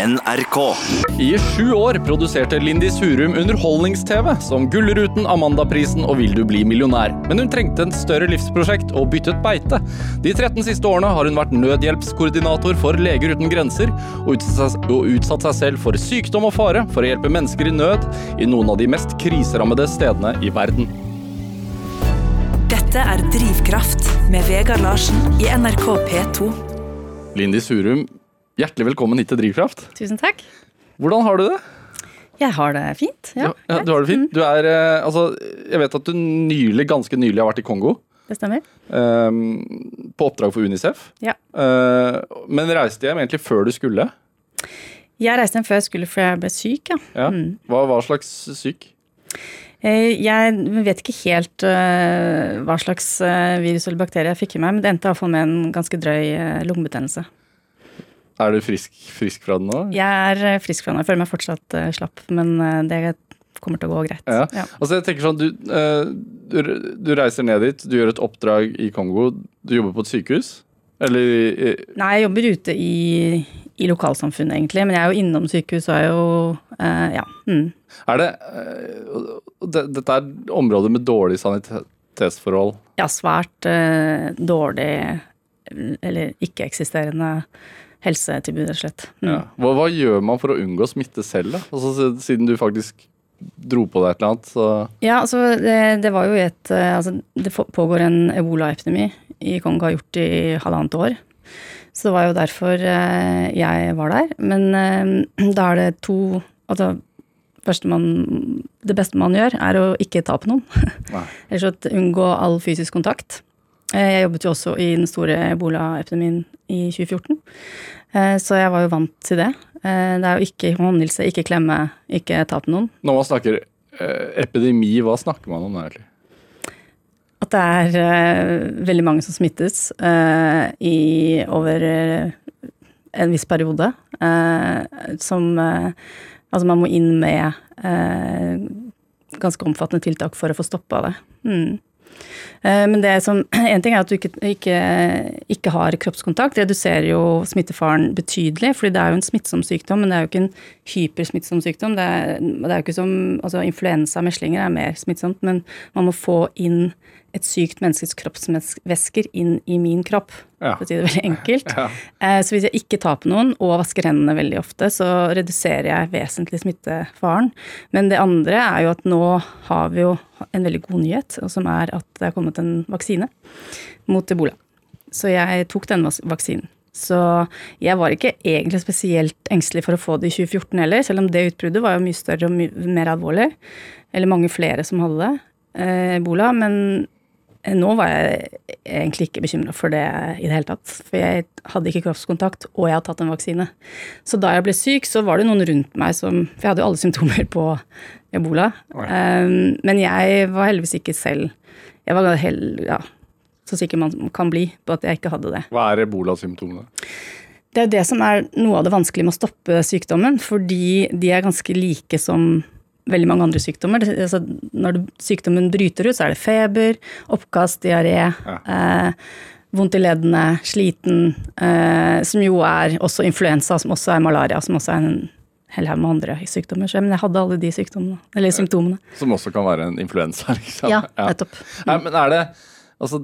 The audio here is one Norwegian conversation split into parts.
NRK. I sju år produserte Lindis Hurum underholdnings-TV, som Gullruten, Amandaprisen og Vil du bli millionær. Men hun trengte en større livsprosjekt og byttet beite. De 13 siste årene har hun vært nødhjelpskoordinator for Leger uten grenser, og utsatt, seg, og utsatt seg selv for sykdom og fare for å hjelpe mennesker i nød i noen av de mest kriserammede stedene i verden. Dette er Drivkraft med Vegard Larsen i NRK P2. Lindis Hurum, hjertelig velkommen hit til Drivkraft. Tusen takk. Hvordan har du det? Jeg har det fint. Ja, ja, du har det fint. Du er, eh, altså, jeg vet at du nylig, ganske nylig har vært i Kongo. Det stemmer. Um, på oppdrag for Unicef. Ja. Uh, men reiste hjem egentlig før du skulle. Jeg reiste hjem før jeg skulle fordi jeg ble syk, ja. Ja. Hva, hva slags syk? Eh, Jeg vet ikke helt hva slags virus eller bakterie jeg fikk i meg, men det endte iallfall med en ganske drøy lungebetennelse. Er du frisk, frisk fra den nå? Jeg er eh, frisk fra den. Jeg føler meg fortsatt uh, slapp, men eh, det kommer til å gå greit. Ja. Ja. Altså jeg tenker sånn, du, uh, du, reiser ned dit, du gjør et oppdrag i Kongo, du jobber på et sykehus? Eller i- Nei, jeg jobber ute i, i lokalsamfunnet, egentlig, men jeg er jo innom sykehus og er jo uh, Ja. Mm. Er det uh, det, Dette er områder med dårlig sanitetsforhold. ja, svært dårlig eller ikke-eksisterende helsetilbud, rett og slett. Mm. Ja. Hva, hva gjør man for å unngå smitte selv, da? Altså, siden du faktisk dro på deg et eller annet, så Ja, altså det, det var jo et eh, Altså det pågår en ebolaepidemi i Kongo, har gjort i halvannet år. Så det var jo derfor eh, jeg var der. Men eh, da er det to Altså man, det beste man gjør, er å ikke ta på noen. Eller Ellers unngå all fysisk kontakt. Eh, Jeg jobbet jo også i den store ebolaepidemien i 2014, eh, så jeg var jo vant til det. Eh, Det er jo ikke håndhilse, ikke klemme, ikke ta på noen. Når man snakker epidemi, hva snakker man om da, egentlig? At det er veldig mange som smittes i over en viss periode. som Altså man må inn med ganske omfattende tiltak for å få stoppa det. Mm. Eh, Men det som, en ting er at du ikke, ikke, ikke har kroppskontakt. reduserer jo smittefaren betydelig, fordi det er jo en smittsom sykdom, men det er jo ikke en hypersmittsom sykdom. Det er, det er jo ikke som, altså Influensa, meslinger er mer smittsomt, men man må få inn et sykt menneskes kroppsvæsker inn i min kropp, Ja. for å si det veldig enkelt. Ja. Eh, Så hvis jeg ikke tar på noen og vasker hendene veldig ofte, så reduserer jeg vesentlig smittefaren. Men det andre er jo at nå har vi jo en veldig god nyhet, og som er at det er kommet en vaksine mot ebola. Så jeg tok den vaksinen. Så jeg var ikke egentlig spesielt engstelig for å få det i 2014 heller, selv om det utbruddet var jo mye større og mye mer alvorlig. Eller mange flere som hadde det, eh, ebola. Men nå var jeg egentlig ikke bekymra for det i det hele tatt. For jeg hadde ikke kroppskontakt, og jeg hadde tatt en vaksine. Så da jeg ble syk, så var det noen rundt meg som For jeg hadde jo alle symptomer på ebola. Um, men jeg var heldigvis ikke selv Jeg var hel, ja, så sikker man kan bli på at jeg ikke hadde det. Hva er ebolasymptomene? Det er jo det som er noe av det vanskelige med å stoppe sykdommen, fordi de er ganske like som veldig mange andre sykdommer. Det- Altså, når sykdommen bryter ut, så er det feber, oppkast, diaré, eh, vondt i leddene, sliten, eh, som jo er også influensa, som også er malaria, som også er en hel haug med andre sykdommer. Så, men jeg hadde alle de sykdommene, eller symptomene. Som også kan være en influensa, liksom. Ja, nettopp. Nei, men er det Altså,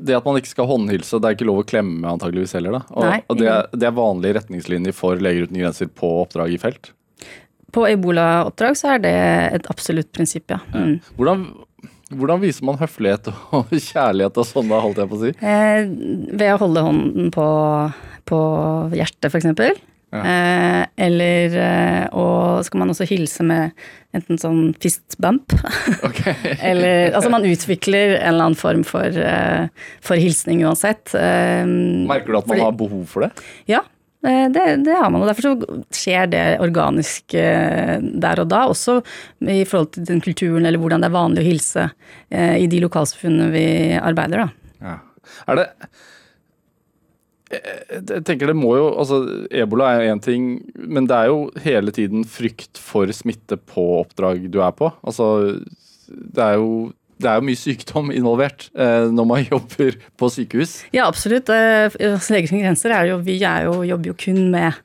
det at man ikke skal håndhilse, det er ikke lov å klemme antageligvis heller, da. Og, Nei, og det, er- det er vanlige retningslinjer for Leger uten grenser på oppdrag i felt. På ebolaoppdrag så er det et absolutt prinsipp, ja. Mm. Hvordan, hvordan viser man høflighet og kjærlighet og sånn, holdt jeg på å si? Eh, ved å holde hånden på, på hjertet, f.eks. Eh, eller eh, Og skal man også hilse med enten sånn fist bump. Okay. eller Altså man utvikler en eller annen form for, eh, for hilsning uansett. Eh, Merker du at man fordi- har behov for det? Ja, det, det har man. Og derfor skjer det organisk eh, der og da. Også i forhold til den kulturen eller hvordan det er vanlig å hilse eh, i de lokalsamfunnene vi arbeider, da. Ja. Er det jeg tenker det må jo altså Ebola er jo én ting, men det er jo hele tiden frykt for smitte på oppdrag du er på. Altså det er jo det er jo mye sykdom involvert eh, når man jobber på sykehus. Ja, absolutt. Eh, Leger uten grenser er jo, vi er jo, jobber jo kun med,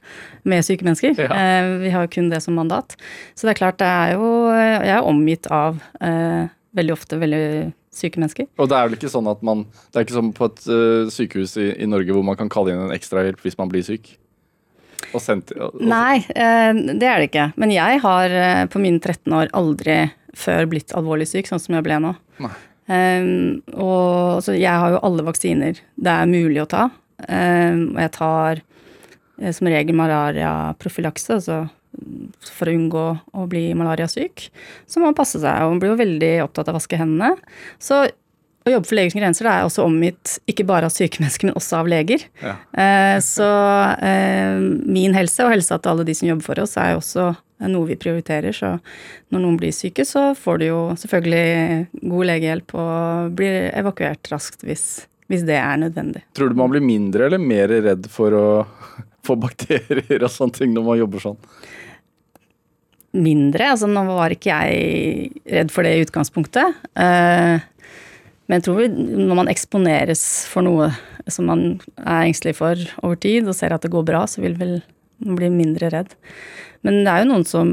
med syke mennesker. Ja. Eh, vi har jo kun det som mandat. Så det er klart, det er jo Jeg er omgitt av eh, veldig ofte veldig syke mennesker. Og det er vel ikke sånn at man Det er ikke som på et sykehus i, i Norge hvor man kan kalle inn en ekstrahjelp hvis man blir syk? Og sendt, og, Nei, eh, det er det ikke. Men jeg har eh, på mine 13 år aldri før blitt alvorlig syk, sånn som jeg ble nå. Um, og så jeg har jo alle vaksiner det er mulig å ta. Um, og jeg tar eh, som regel malariaprofylakse, altså for å unngå å bli malariasyk. Så må man passe seg, og man blir jo veldig opptatt av å vaske hendene. Så å jobbe for Legers grenser er også omgitt ikke bare av syke mennesker, men også av leger. Ja. Eh, så eh, min helse og helsa til alle de som jobber for oss, er jo også noe vi prioriterer. Så når noen blir syke, så får du jo selvfølgelig god legehjelp og blir evakuert raskt hvis, hvis det er nødvendig. Tror du man blir mindre eller mer redd for å få bakterier og sånne ting når man jobber sånn? Mindre. Altså nå var ikke jeg redd for det i utgangspunktet. Eh, men jeg tror når man eksponeres for noe som man er engstelig for over tid, og ser at det går bra, så vil vel man bli mindre redd. Men det er jo noen som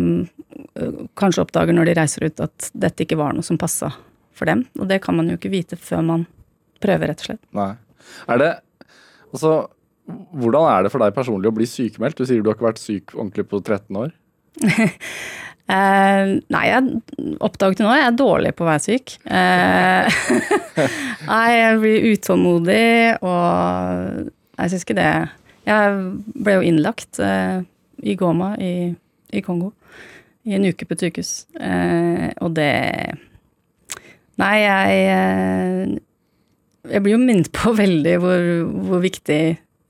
kanskje oppdager når de reiser ut at dette ikke var noe som passa for dem. Og det kan man jo ikke vite før man prøver, rett og slett. Nei. Er det Altså, hvordan er det for deg personlig å bli sykemeldt? Du sier du har ikke vært syk ordentlig på 13 år. Eh, nei, jeg oppdaget det nå. Jeg er dårlig på å være syk. Eh, nei, jeg blir utålmodig, og jeg syns ikke det Jeg ble jo innlagt eh, i Goma i, i Kongo i en uke på et sykehus, eh, og det Nei, jeg Jeg blir jo minnet på veldig hvor, hvor viktig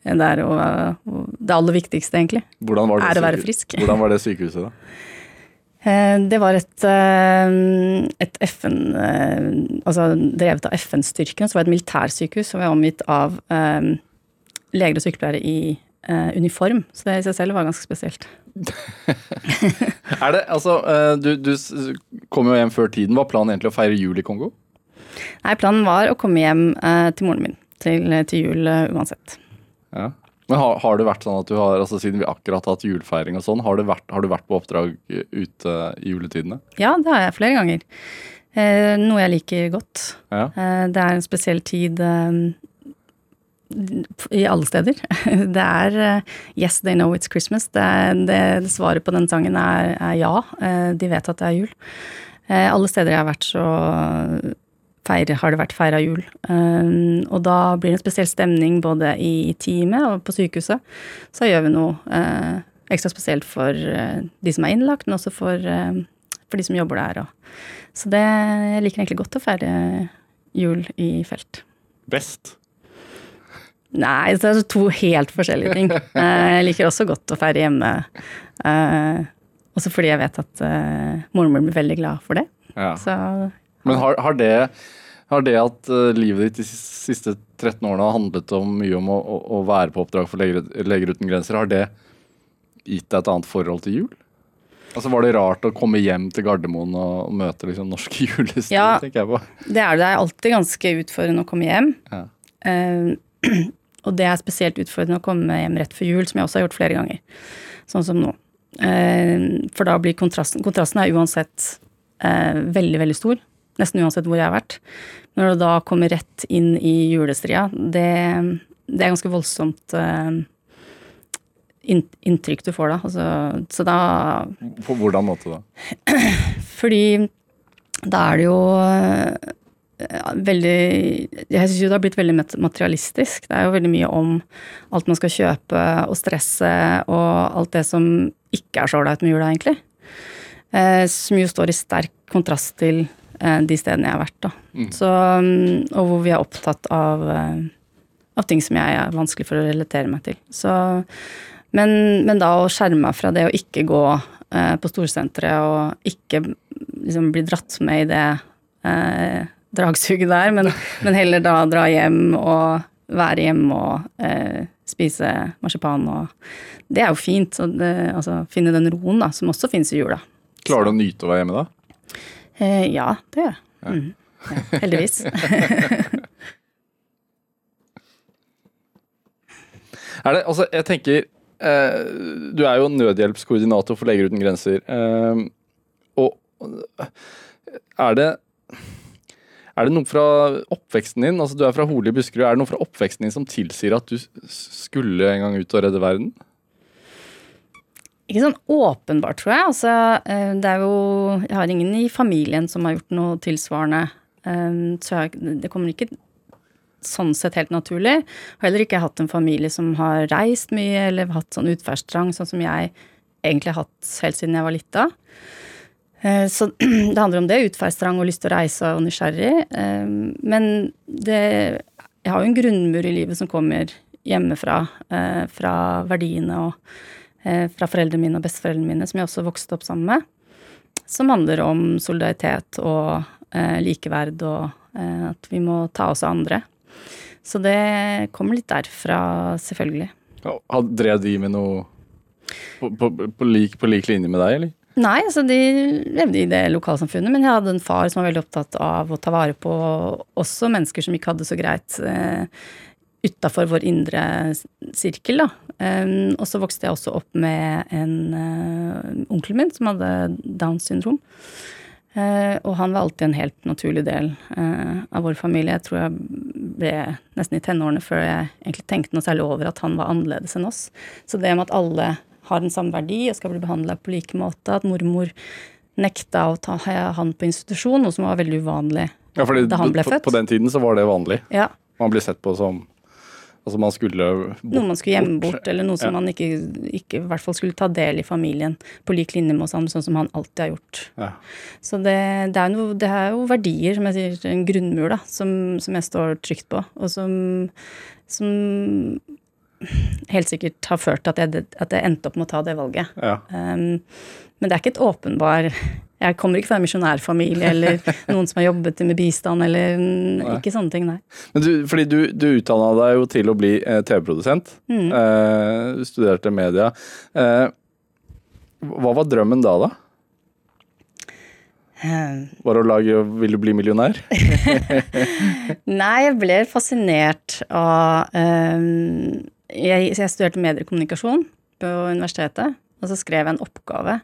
det er, og det aller viktigste, egentlig. Er å være frisk. Hvordan var det sykehuset, da? Eh, Det var et, eh, et FN eh, Altså drevet av FN-styrken, så var det et militærsykehus som var omgitt av um, leger og sykepleiere i uh, uniform. Så det i seg selv var ganske spesielt. Er det, altså, du, du kom jo hjem før tiden. Var planen egentlig å feire jul i Kongo? Nei, planen var å komme hjem uh, til moren min til, til jul uh, uansett. Ja. Men har, har det vært sånn at du har, altså siden vi akkurat har hatt julefeiring og sånn, har, har du vært på oppdrag eh, ute i juletidene? Ja, det har jeg flere ganger. Eh, noe jeg liker godt. Ja. Eh, det er en spesiell tid eh, i alle steder. Det er eh, Yes, they know it's Christmas. Det, er, det, det svaret på den sangen er, er ja. Eh, de vet at det er jul. Eh, alle steder jeg har vært, så feire, har det vært feira jul. Eh, og da blir det en spesiell stemning både i teamet og på sykehuset. Så gjør vi noe eh, ekstra spesielt for eh, de som er innlagt, men også for, eh, for de som jobber der. Og. Så det jeg liker egentlig godt å feire jul i felt. Best? Nei, det er to helt forskjellige ting. Jeg liker også godt å feire hjemme. Også fordi jeg vet at mormor blir veldig glad for det. Ja. Så Men har, har, det, har det at uh, livet ditt de siste 13 årene har handlet om mye om å, å, å være på oppdrag for Leger, Leger uten grenser, har det gitt deg et annet forhold til jul? Altså Var det rart å komme hjem til Gardermoen og, møte liksom norske julesteder, Ja. tenker jeg på. det er det. Det er alltid ganske utfordrende å komme hjem. Ja. Uh, og det er spesielt utfordrende å komme hjem rett før jul, som jeg også har gjort flere ganger. Sånn som nå. Uh, for da blir kontrasten Kontrasten er uansett uh, veldig, veldig stor. Nesten uansett hvor jeg har vært. Når du da kommer rett inn i julestria, det, det er ganske voldsomt eh, inntrykk du får da. Altså, så da På hvordan måte da? fordi da er det jo eh, veldig Jeg syns jo det har blitt veldig materialistisk. Det er jo veldig mye om alt man skal kjøpe, og stresset, og alt det som ikke er så ålreit med jula, egentlig. Eh, som jo står i sterk kontrast til de stedene jeg har vært, da. Så, mm, og hvor vi er opptatt av, eh, av ting som jeg er vanskelig for å relatere meg til. Så men, men da å skjerme meg fra det å ikke gå eh, på storsenteret og ikke liksom bli dratt med i det eh, dragsuget der, men, men heller da dra hjem og være hjemme og eh, spise marsipan og Det er jo fint. Så det, altså, finne den roen da, som også finnes i jula. Klarer du å nyte å være hjemme da? Eh, ja, det gjør jeg. Mm. Ja, heldigvis. Er det, altså, jeg tenker eh, du er jo nødhjelpskoordinator for Leger uten grenser. Eh, og er det er det noe fra oppveksten din, altså du er fra Hole i Buskerud, er det noe fra oppveksten din som tilsier at du skulle en gang ut og redde verden? Ikke sånn åpenbart, tror jeg. Altså, eh, det er jo Jeg har ingen i familien som har gjort noe tilsvarende. Eh, så jeg, det kommer ikke sånn sett helt naturlig. Har heller ikke hatt en familie som har reist mye eller hatt sånn utferdstrang, sånn som jeg egentlig har hatt helt siden jeg var lita. Eh, så det handler om det. Utferdstrang og lyst til å reise og nysgjerrig. Men det Jeg har jo en grunnmur i livet som kommer hjemmefra. Fra verdiene og fra foreldrene mine og besteforeldrene mine, som jeg også vokste opp sammen med. Som handler om solidaritet og likeverd og at vi må ta oss av andre. Så det kommer litt derfra, selvfølgelig. Ja, drev de med noe på, på, på, lik, på lik linje med deg, eller? Nei, altså de levde i det lokalsamfunnet, men jeg hadde en far som var veldig opptatt av å ta vare på også mennesker som ikke hadde så greit eh, utafor vår indre sirkel, da. Um, og så vokste jeg også opp med en uh, onkel min som hadde Downs syndrom. Uh, og han var alltid en helt naturlig del uh, av vår familie. Jeg tror jeg ble nesten i tenårene før jeg egentlig tenkte noe særlig over at han var annerledes enn oss. Så det med at alle har den samme verdi og skal bli behandla på like måte. At mormor nekta å ta han på institusjon, noe som var veldig uvanlig ja, fordi, da han ble født. På den tiden så var det vanlig. Ja. Man blir sett på som Altså man skulle bort, Noe man skulle gjemme bort, eller noe som ja. man ikke, ikke, i hvert fall skulle ta del i familien på lik linje med oss andre, sånn som han alltid har gjort. Ja. Så det, det, er noe, det, er jo verdier, som jeg sier, en grunnmur, da, som, som jeg står trygt på, og som, som helt sikkert har ført til at at jeg endte opp med å ta det valget. Ja. Um, men det er ikke et åpenbar Jeg kommer ikke fra en misjonærfamilie eller noen som har jobbet med bistand eller nei. ikke sånne ting, nei. Men du, fordi du, du utdanna deg jo til å bli eh, TV-produsent. Mm. Eh, studerte media. Eh, hva var drømmen da, da? Ehm. Var det å lage 'Vil du bli millionær'? Nei, jeg ble fascinert av um, jeg, jeg studerte mediekommunikasjon på universitetet, og så skrev jeg en oppgave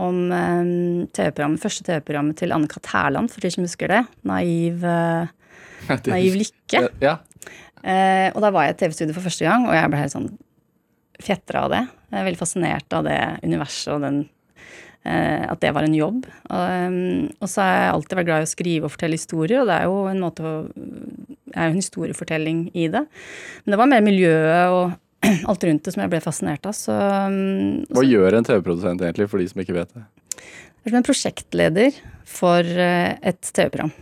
om um, TV-programmet, første TV-programmet til Anne-Kat. Hærland, for de som husker det. Naiv, uh, naiv lykke. Ja. Uh, og da var jeg i TV-studio for første gang, og jeg ble helt sånn fjetra av det. Jeg er veldig fascinert av det universet og den uh, At det var en jobb. Um, og så har jeg alltid vært glad i å skrive og fortelle historier, og det er jo en måte å er jo en historiefortelling i det. Men det var mer miljøet og alt rundt det som jeg ble fascinert av. Så, um, Hva så, gjør en TV-produsent egentlig, for de som ikke vet det? Jeg er som en prosjektleder for eh, et TV-program.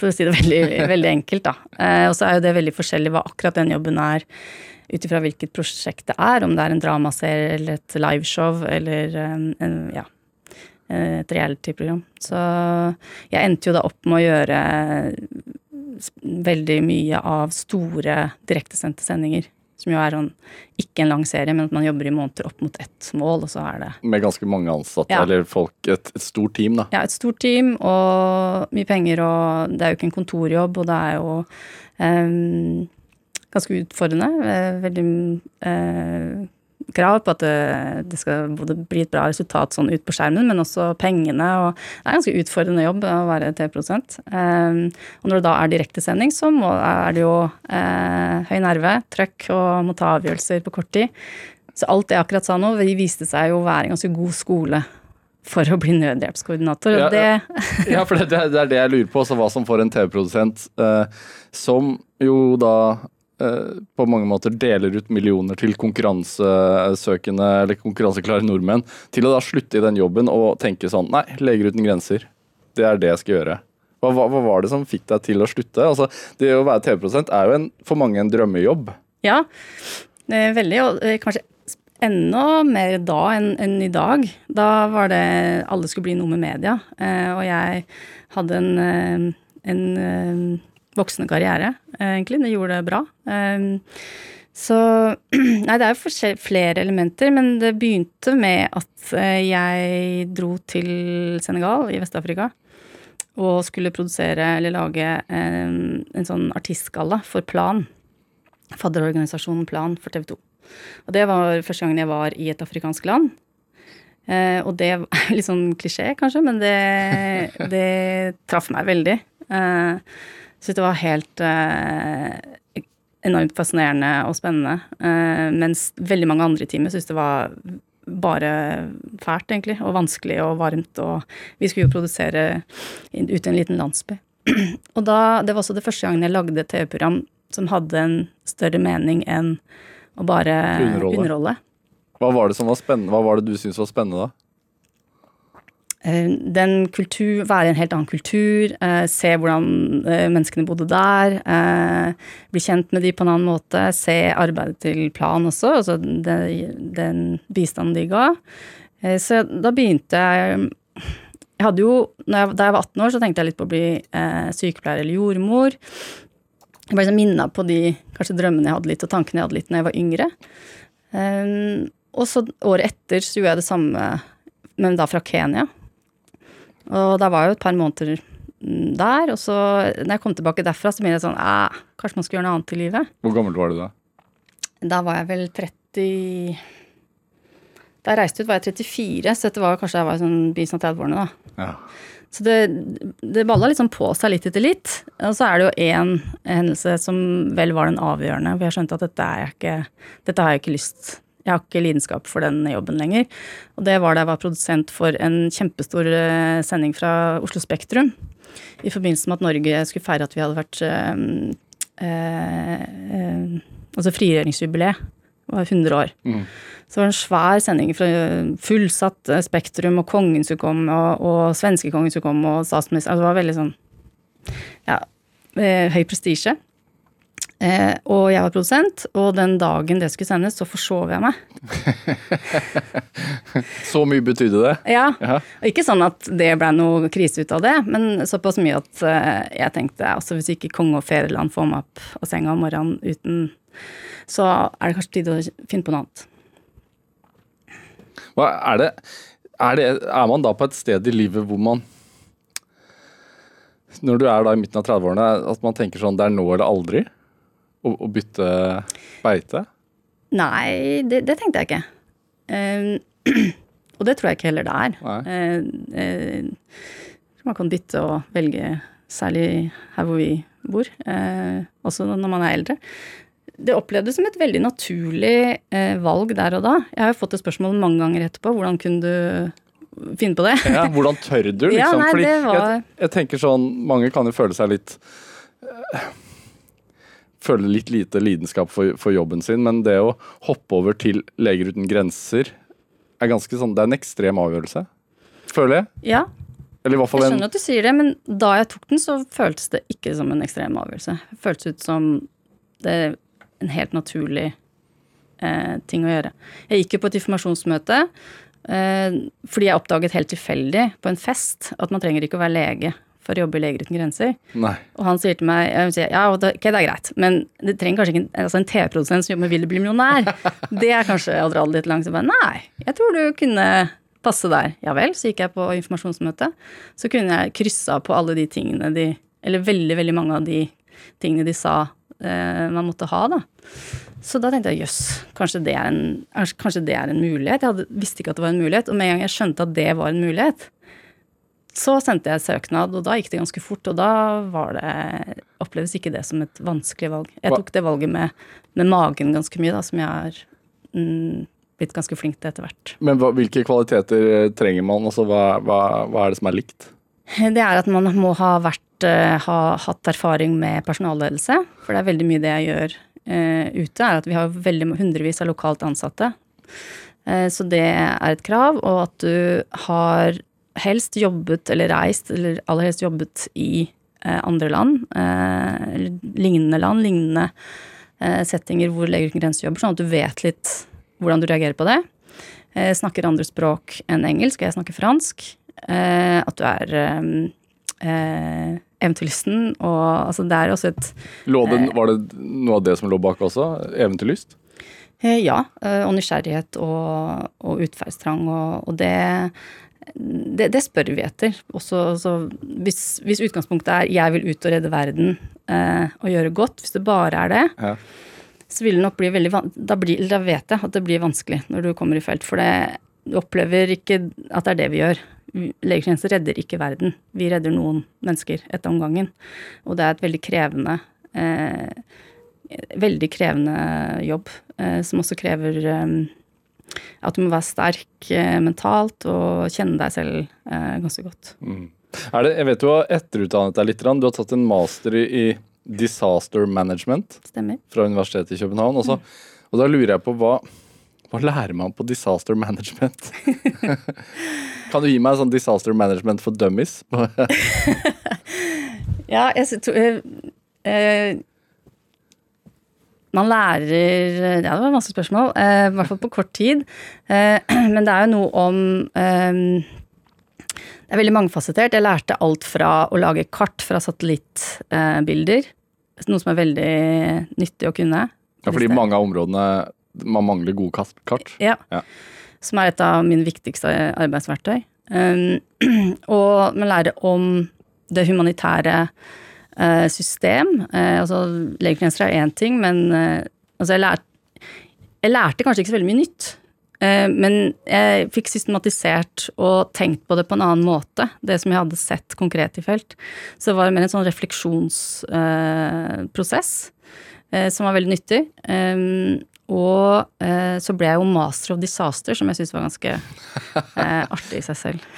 For å si det veldig, veldig enkelt, da. Eh, og så er jo det veldig forskjellig hva akkurat den jobben er ut ifra hvilket prosjekt det er, om det er en dramaserie eller et liveshow eller um, en, ja, et reality-program. Så jeg endte jo da opp med å gjøre veldig mye av store direktesendte sendinger. Som jo er sånn, ikke en lang serie, men at man jobber i måneder opp mot ett mål, og så er det Med ganske mange ansatte, ja. eller folk, et, et, stort team, da? Ja, et stort team og mye penger, og det er jo ikke en kontorjobb, og det er jo um, ganske utfordrende. Eh, veldig uh, krav på at det, det, skal både bli et bra resultat sånn ut på skjermen, men også pengene. og Det er en ganske utfordrende jobb å være TV-produsent. Um, og når det da er direktesending, så må, er det jo uh, høy nerve, trøkk og må ta avgjørelser på kort tid. Så alt det jeg akkurat sa nå, viste seg jo å være en ganske god skole for å bli nødhjelpskoordinator. Ja, det... ja, for det, det, er det jeg lurer på, altså hva som får en TV-produsent eh, som jo da på mange måter deler ut millioner til konkurransesøkende eller konkurranseklare nordmenn, til å da slutte i den jobben og tenke sånn Nei, Leger uten grenser. Det er det jeg skal gjøre. Hva, hva, hva var det som fikk deg til å slutte? Altså, det å være TV-produsent er jo en, for mange en drømmejobb. Ja, veldig. Og eh, kanskje enda mer da enn, enn i dag. Da var det Alle skulle bli noe med media. Eh, og jeg hadde en, en voksende karriere, egentlig. Det gjorde det bra. Ehm, så Nei, det er jo flere elementer, men det begynte med at eh, jeg dro til Senegal i Vest-Afrika og skulle produsere eller lage en, en sånn artistgalla for Plan. Fadderorganisasjonen Plan for TV 2. Og det var første gangen jeg var i et afrikansk land. Eh, og det er litt sånn klisjé, kanskje, men det, det traff meg veldig. Eh, Syns det var helt eh, enormt fascinerende og spennende. Eh, mens veldig mange andre teamet syntes det var bare fælt, egentlig. Og vanskelig og varmt. Og vi skulle jo produsere ut i en liten landsby. og da, det var også det første gangen jeg lagde et TV-program som hadde en større mening enn å bare Underholde. underholde. Hva var det som var spennende? Hva var det du syntes var spennende da? Eh, Den kultur, være i en helt annen kultur, eh, se hvordan eh, menneskene bodde der, bli kjent med de på en annen måte, se arbeidet til Plan også, altså den bistanden de ga. Så da begynte jeg Jeg hadde jo, jeg, Da jeg var 18 år, så tenkte jeg litt på å bli eh, sykepleier eller jordmor. Jeg ble liksom minna på de kanskje drømmene jeg hadde litt, og tankene jeg hadde litt når jeg var yngre. Eh, og så året etter så gjorde jeg det samme, men da fra Kenya. Og da var jeg jo et par måneder mm, der, og så når jeg kom tilbake derfra, så begynte jeg sånn eh, kanskje man skal gjøre noe annet i livet. Hvor gammel var du da? Da var jeg vel 30 Da jeg reiste ut, var jeg 34, så dette var kanskje jeg var sånn begynnelsen av 30-årene, da. Ja. Så det, det balla liksom på seg litt etter litt. Og så er det jo én hendelse som vel var den avgjørende, for jeg skjønte at dette, er jeg ikke, dette har jeg ikke lyst Jeg har ikke lidenskap for den jobben lenger. Og det var da jeg var produsent for en kjempestor eh, sending fra Oslo Spektrum. I forbindelse med at Norge skulle feire at vi hadde vært øh, øh, Altså frigjøringsjubileet. Det var 100 år. Så det var en svær sending fra fullsatt Spektrum, og kongen skulle komme, og, og svenskekongen skulle komme, og statsministeren altså Det var veldig sånn ja, høy prestisje. Eh, og jeg var produsent, og den dagen det skulle sendes, så forsov jeg meg. Så mye betydde det? Ja, Ja. og Ikke sånn at det ble noe krise ut av det, men såpass mye at eh, jeg tenkte altså hvis ikke konge og fedreland får meg opp av senga om morgenen uten Så er det kanskje tid å finne på noe annet. Hva er det er, det er man da på et sted i livet hvor man Når du er da i midten av 30-årene, at man tenker sånn det er nå eller aldri å, å bytte beite? Nei, det, det tenkte jeg ikke. Eh, og det tror jeg ikke heller det er. Uh, Eh, eh, tror man kan bytte og velge, særlig her hvor vi bor, uh, også når man er eldre. Det opplevdes som et veldig naturlig eh, valg der og da. Jeg har jo fått et spørsmål mange ganger etterpå. Hvordan kunne du finne på det? Ja, hvordan tør du, liksom? Ja, nei, var- jeg, jeg tenker sånn, mange kan jo føle seg litt eh, Føle litt lite lidenskap for, for jobben sin, men det å hoppe over til Leger uten grenser er ganske sånn Det er en ekstrem avgjørelse, føler jeg. Ja, Eller i hvert jeg skjønner en at du sier det, men da jeg tok den, så føltes det ikke som en ekstrem avgjørelse. Det føltes ut som det er en helt naturlig eh, ting å gjøre. Jeg gikk jo på et informasjonsmøte eh, fordi jeg oppdaget helt tilfeldig på en fest at man trenger ikke å være lege for å jobbe i Leger uten grenser. Nei. Og han sier til meg sier, ja, ok, det er greit, men det trenger kanskje ikke en, altså en TV-produsent som jobber med Vil du bli millionær. Det er kanskje å dra det litt langt. Så bare, nei, jeg tror du kunne passe der. Ja vel, så gikk jeg på informasjonsmøte. Så kunne jeg kryssa på alle de tingene de Eller veldig, veldig mange av de tingene de sa eh, man måtte ha, da. Så da tenkte jeg jøss, kanskje, det en- kanskje det er en mulighet. Jeg hadde, visste ikke at det var en mulighet, og med en gang jeg skjønte at det var en mulighet, så sendte jeg søknad, og da gikk det ganske fort. Og da var det oppleves ikke det som et vanskelig valg. Jeg tok det valget med, med magen ganske mye, da, som jeg har mm, blitt ganske flink til etter hvert. Men hva, hvilke kvaliteter eh, trenger man? Altså, hva, hva, hva er det som er likt? Det er at man må ha vært eh, ha hatt erfaring med personalledelse. For det er veldig mye det jeg gjør uh, ute, er at vi har veldig hundrevis av lokalt ansatte. Så det er et krav. Og at du har helst jobbet eller reist, eller aller helst jobbet i eh, andre land. Eh, lignende land, lignende eh, settinger hvor Leger uten grenser jobber, sånn at du vet litt hvordan du reagerer på det. Eh, snakker andre språk enn engelsk, og jeg snakker fransk. Eh, at du er eventyrlysten, og altså det er også et det, var det noe av det som lå bak også? Eventyrlyst? eh, Ja, og nysgjerrighet og, og utferdstrang, og, og det, det, det spør vi etter. Også, så hvis, hvis utgangspunktet er 'jeg vil ut og redde verden' eh, og gjøre godt, hvis det bare er det, Ja. så vil det nok bli veldig da, blir, da vet jeg at det blir vanskelig når du kommer i felt. For det, du opplever ikke at det er det vi gjør. Legetjenester redder ikke verden. Vi redder noen mennesker ett om gangen. Og det er et veldig krevende eh, Veldig krevende jobb, eh, som også krever eh, at du må være sterk eh, mentalt og kjenne deg selv eh, ganske godt. Er det, jeg vet du har etterutdannet deg litt. Du har tatt en master i, disaster management Stemmer. fra Universitetet i København. Også. Mm. og da lurer jeg på hva, hva lærer man på disaster management? kan du gi meg en sånn disaster management for dummies? Ja, jeg sy- to- eh, eh, Man lærer Ja, det var masse spørsmål. eh, I hvert fall på kort tid. Eh, men det er jo noe om eh, Det er veldig mangfasettert. Jeg lærte alt fra å lage kart fra satellittbilder. noe som er veldig nyttig å kunne. Ja, fordi mange av områdene man mangler gode kart. Ja. Ja. Som er et av mine viktigste arbeidsverktøy. Um, og man lærer om det humanitære eh, system. Eh, altså, Legetjenester er én ting, men eh, altså, jeg, lærte, jeg lærte kanskje ikke så veldig mye nytt. Eh, men jeg fikk systematisert og tenkt på det på en annen måte, det som jeg hadde sett konkret i felt. Så det var mer en sånn refleksjonsprosess eh, som var veldig nyttig. Og eh, så ble jeg jo master of disaster, som jeg syntes var ganske eh, artig i seg selv.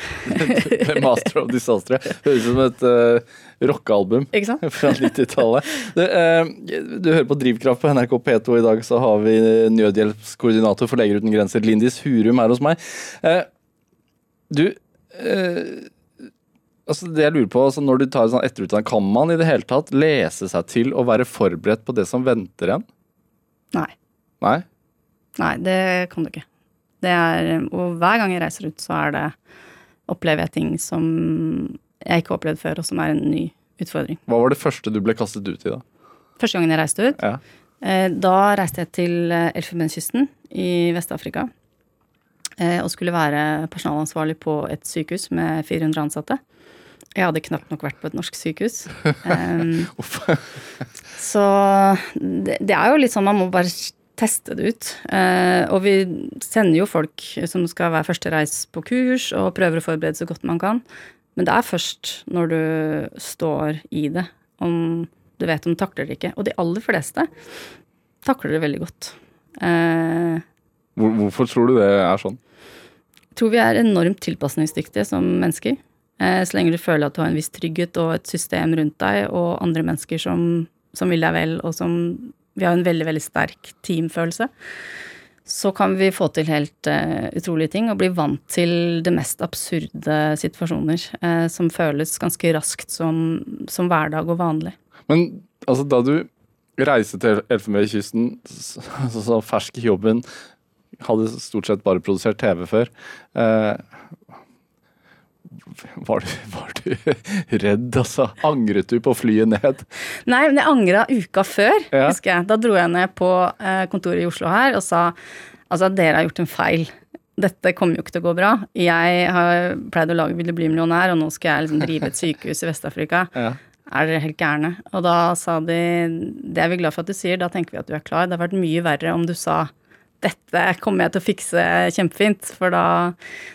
Master of Disaster. Høres ut som et eh, rockealbum fra 90-tallet. Du, eh, du hører på Drivkraft på NRK P2. I dag så har vi nødhjelpskoordinator for Leger uten grenser, Lindis Hurum, her hos meg. Eh, du eh, altså Det jeg lurer på, altså Når du tar sånn etterutdanning, kan man i det hele tatt lese seg til å være forberedt på det som venter en? Nei. Nei? Nei, det kan du ikke. Det er, og hver gang jeg reiser ut, så er det opplever jeg ting som jeg ikke har opplevd før, og som er en ny utfordring. Hva var det første du ble kastet ut i, da? Første gangen jeg reiste ut, Ja. eh, da reiste jeg til eh, Elfenbenskysten i Vest-Afrika. eh, Og skulle være personalansvarlig på et sykehus med 400 ansatte. Jeg hadde knapt nok vært på et norsk sykehus. Um, så det, det er jo litt sånn man må bare teste det ut. Eh, og vi sender jo folk som skal være første reis på kurs, og prøver å forberede så godt man kan. Men det er først når du står i det, om du vet om du takler det ikke. Og de aller fleste takler det veldig godt. Eh, hvorfor tror du det er sånn? jeg tror vi er enormt tilpasningsdyktige som mennesker. Eh, så lenge du føler at du har en viss trygghet og et system rundt deg, og andre mennesker som, som vil deg vel, og som Vi har en veldig, veldig sterk teamfølelse. Så kan vi få til helt uh, utrolige ting og bli vant til det mest absurde situasjoner uh, som føles ganske raskt som, som hverdag og vanlig. Men altså, da du reiste til Elfenbenskysten, så, så, så fersk i jobben, hadde stort sett bare produsert TV før. Eh, var, du, var du redd, altså? Angret du på flyet ned? Nei, men jeg angra uka før, Ja. husker jeg. Da dro jeg ned på eh, kontoret i Oslo her og sa altså dere har gjort en feil. Dette kommer jo ikke til å gå bra. Jeg har pleid å lage Vil du bli millionær, og nå skal jeg liksom drive et sykehus i Vest-Afrika. Ja. Er dere helt gærne? Og da sa de det er vi glad for at du sier, da tenker vi at du er klar. Det har vært mye verre om du sa dette kommer jeg til å fikse kjempefint, for da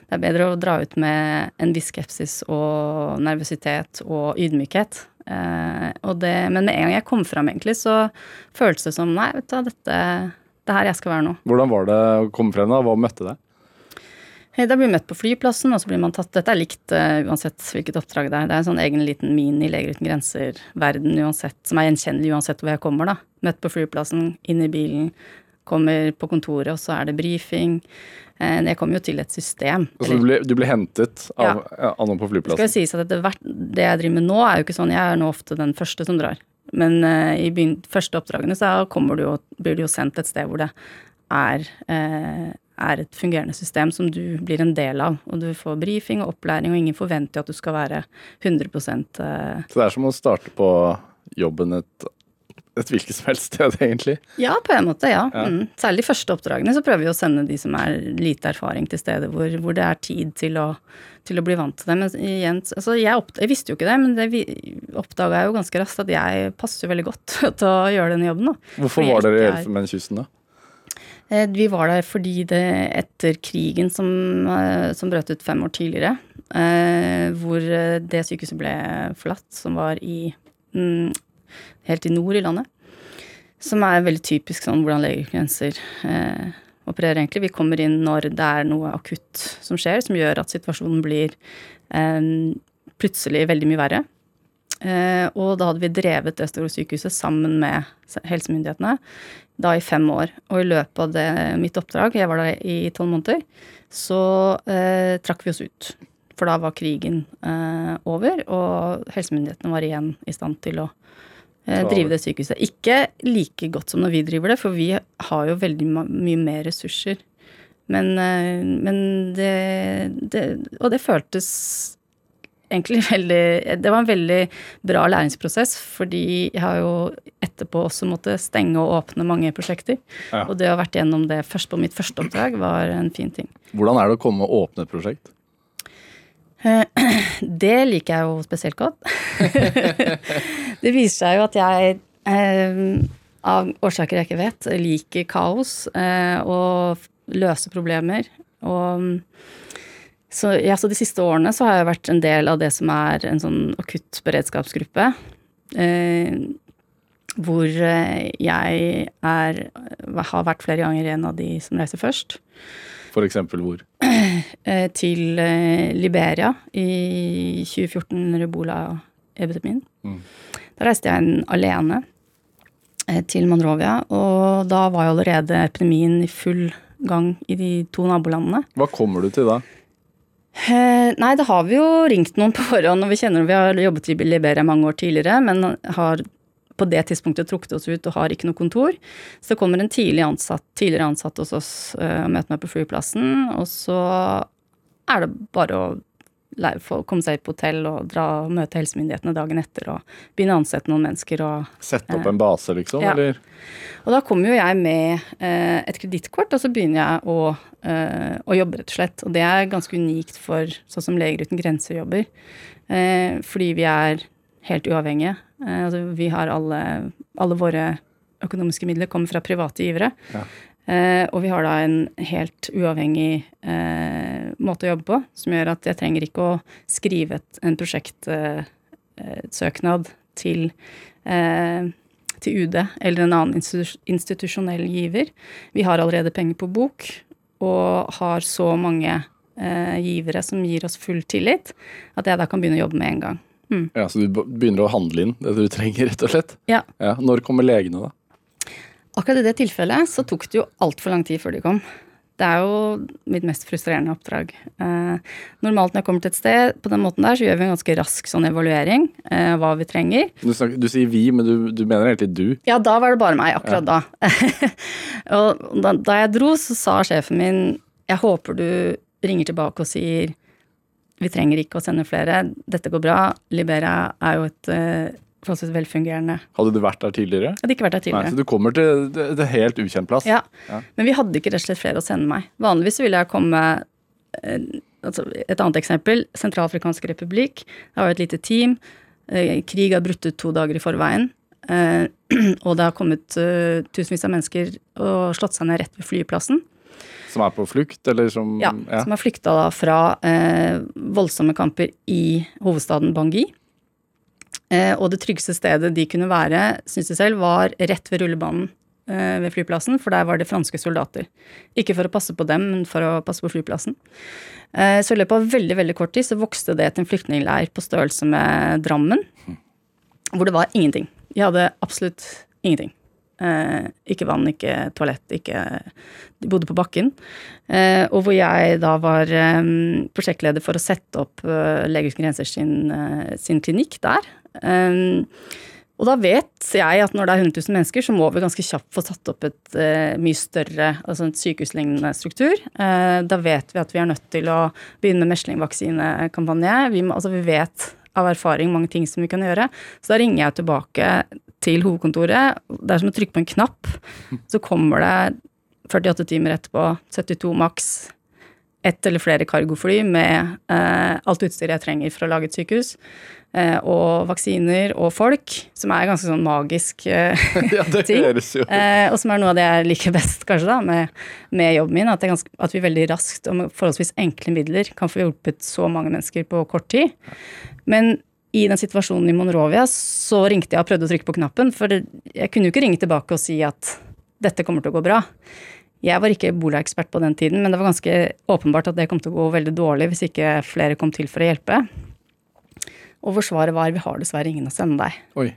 det er bedre å dra ut med en viss skepsis og nervøsitet og ydmykhet. Eh, og det, men med en gang jeg kom fram, egentlig, så føltes det som nei, vet du dette det er her jeg skal være nå. Hvordan var det å komme frem da? Hva møtte deg? Da blir man møtt på flyplassen, og så blir man tatt Dette er likt uh, uansett hvilket oppdrag det er. Det er en sånn egen liten mini Leger uten grenser-verden uansett, som er gjenkjennelig uansett hvor jeg kommer, da. Møtt på flyplassen, inn i bilen, kommer på kontoret, og så er det brifing. Eh, Jeg kommer jo til et system. Altså, du, ble, du ble hentet av, av noen på flyplassen? skal sies at hvert, det jeg driver med nå, er jo ikke sånn Jeg er nå ofte den første som drar. Men uh, i begyn- første oppdragene så kommer du jo, blir du jo sendt et sted hvor det er, uh, er et fungerende system som du blir en del av. Og du får brifing og opplæring, og ingen forventer at du skal være 100 uh, Så det er som å starte på jobben et et hvilket som helst sted, egentlig. Ja, på en måte, ja. Ja. Mm. Særlig de første oppdragene så prøver vi å sende de som er lite erfaring til stedet hvor, hvor det er tid til å, til å bli vant til det. Men igjen, altså jeg, opp, jeg visste jo ikke det, men det oppdaga jeg jo ganske raskt at jeg passer jo veldig godt til å gjøre denne jobben. Da. Hvorfor var dere i Elfenbenskysten, da? Eh, Vi var der fordi det etter krigen som, eh, som brøt ut fem år tidligere, eh, hvor det sykehuset ble forlatt, som var i mm, helt i nord i landet, som er veldig typisk sånn hvordan legegrenser eh, opererer egentlig. Vi kommer inn når det er noe akutt som skjer, som gjør at situasjonen blir eh, plutselig veldig mye verre. Eh, og da hadde vi drevet det store sykehuset sammen med helsemyndighetene da i fem år. Og i løpet av det, mitt oppdrag, jeg var der i tolv måneder, så eh, trakk vi oss ut. For da var krigen eh, over, og helsemyndighetene var igjen i stand til å drive det sykehuset. Ikke like godt som når vi driver det, for vi har jo veldig mye mer ressurser. Men, eh, men det, det Og det føltes egentlig veldig Det var en veldig bra læringsprosess, fordi jeg har jo etterpå også måttet stenge og åpne mange prosjekter. Ja. Og det å ha vært gjennom det først på mitt første oppdrag var en fin ting. Hvordan er det å komme og åpne et prosjekt? Det liker jeg jo spesielt godt. det viser seg jo at jeg, eh, av årsaker jeg ikke vet, liker kaos eh, og løse problemer. Og så, ja, så de siste årene så har jeg vært en del av det som er en sånn akutt beredskapsgruppe. Eh, hvor eh, jeg er, har vært flere ganger en av de som reiser først. For eksempel hvor? eh, til eh, Liberia i 2014 under ebola-epidemien. Mm. Da reiste jeg en alene eh, til Monrovia, og da var jo allerede epidemien i full gang i de to nabolandene. Hva kommer du til da? Eh, nei, da har vi jo ringt noen på forhånd, og vi kjenner vi har jobbet i Liberia mange år tidligere, men har på det tidspunktet trukket oss ut og har ikke noe kontor. Så kommer en tidlig ansatt, tidligere ansatt hos oss eh, og møter meg på flyplassen, og så er det bare å komme seg på hotell og dra og møte helsemyndighetene dagen etter og begynne å ansette noen mennesker og Sette opp en base, liksom? Ja. Eller? og da kommer jo jeg med eh, et kredittkort, og så begynner jeg å, eh, å jobbe, rett og slett. Og det er ganske unikt for sånn som Leger uten grenser jobber. Eh, fordi vi er helt uavhengige. Eh, altså vi har alle, alle våre økonomiske midler kommer fra private givere. Ja. Eh, og vi har da en helt uavhengig eh, måte å jobbe på, som gjør at jeg trenger ikke å skrive et, en prosjektsøknad til eh, til UD eller en annen institu- institusjonell giver. Vi har allerede penger på bok og har så mange eh, givere som gir oss full tillit, at jeg da kan begynne å jobbe med en gang. Mm. Ja, Så du begynner å handle inn det du trenger, rett og slett? Ja. Ja. Når kommer legene, da? Akkurat i det tilfellet så tok det jo altfor lang tid før de kom. Det er jo mitt mest frustrerende oppdrag. Eh, normalt når jeg kommer til et sted på den måten der, så gjør vi en ganske rask sånn evaluering eh, hva vi trenger. Du, snakker, du sier vi, men du, du mener egentlig du? Ja, da var det bare meg, akkurat da. og da, da jeg dro, så sa sjefen min jeg håper du ringer tilbake og sier vi trenger ikke å sende flere, dette går bra. Liberia er jo et uh, forholdsvis velfungerende Hadde du vært der tidligere? hadde ikke vært der tidligere. Nei. Så du kommer til det, helt ukjent plass? Ja. Ja. Men vi hadde ikke rett og slett flere å sende meg. Vanligvis ville jeg komme eh, altså Et annet eksempel. Sentralafrikansk republikk. Det var et lite team. Eh, krig har brutt ut to dager i forveien. Og det har kommet tusenvis av mennesker og slått seg ned rett ved flyplassen. Som er på flukt, eller som Ja, Som har flykta da fra eh, voldsomme kamper i hovedstaden Bangui. Eh, og det tryggeste stedet de kunne være, syns de selv, var rett ved rullebanen eh, ved flyplassen, for der var det franske soldater. Ikke for å passe på dem, men for å passe på flyplassen. Eh, så i løpet av veldig veldig kort tid så vokste det til en flyktningleir på størrelse med Drammen, hvor det var ingenting. De hadde absolutt ingenting. Eh, ikke vann, ikke toalett, ikke De bodde på bakken. Eh, og hvor jeg da var eh, prosjektleder for å sette opp eh, Leger grenser sin, eh, sin klinikk der. Eh, og da vet jeg at når det er 100 000 mennesker, så må vi ganske kjapt få satt opp et eh, mye større, altså en sykehuslignende struktur. Da vet vi at vi er nødt til å begynne med meslingvaksinekampanje. Vi, altså vi vet av erfaring mange ting som vi kan gjøre. Så da ringer jeg tilbake til hovedkontoret. Det er som å trykke på en knapp. Så kommer det 48 timer etterpå, 72 maks, ett eller flere cargofly med eh, alt utstyret jeg trenger for å lage et sykehus. Eh, og vaksiner og folk, som er ganske sånn magisk eh, Ja, det ting. høres jo Eh, og som er noe av det jeg liker best, kanskje, da, med, med jobben min. At, det ganske, at vi veldig raskt og med forholdsvis enkle midler kan få hjulpet så mange mennesker på kort tid. Men i den situasjonen i Monrovia så ringte jeg og prøvde å trykke på knappen, for det, jeg kunne jo ikke ringe tilbake og si at dette kommer til å gå bra. Jeg var ikke ebola-ekspert på den tiden, men det var ganske åpenbart at det kom til å gå veldig dårlig hvis ikke flere kom til for å hjelpe. Og forsvaret var vi har dessverre ingen å sende deg. Oi.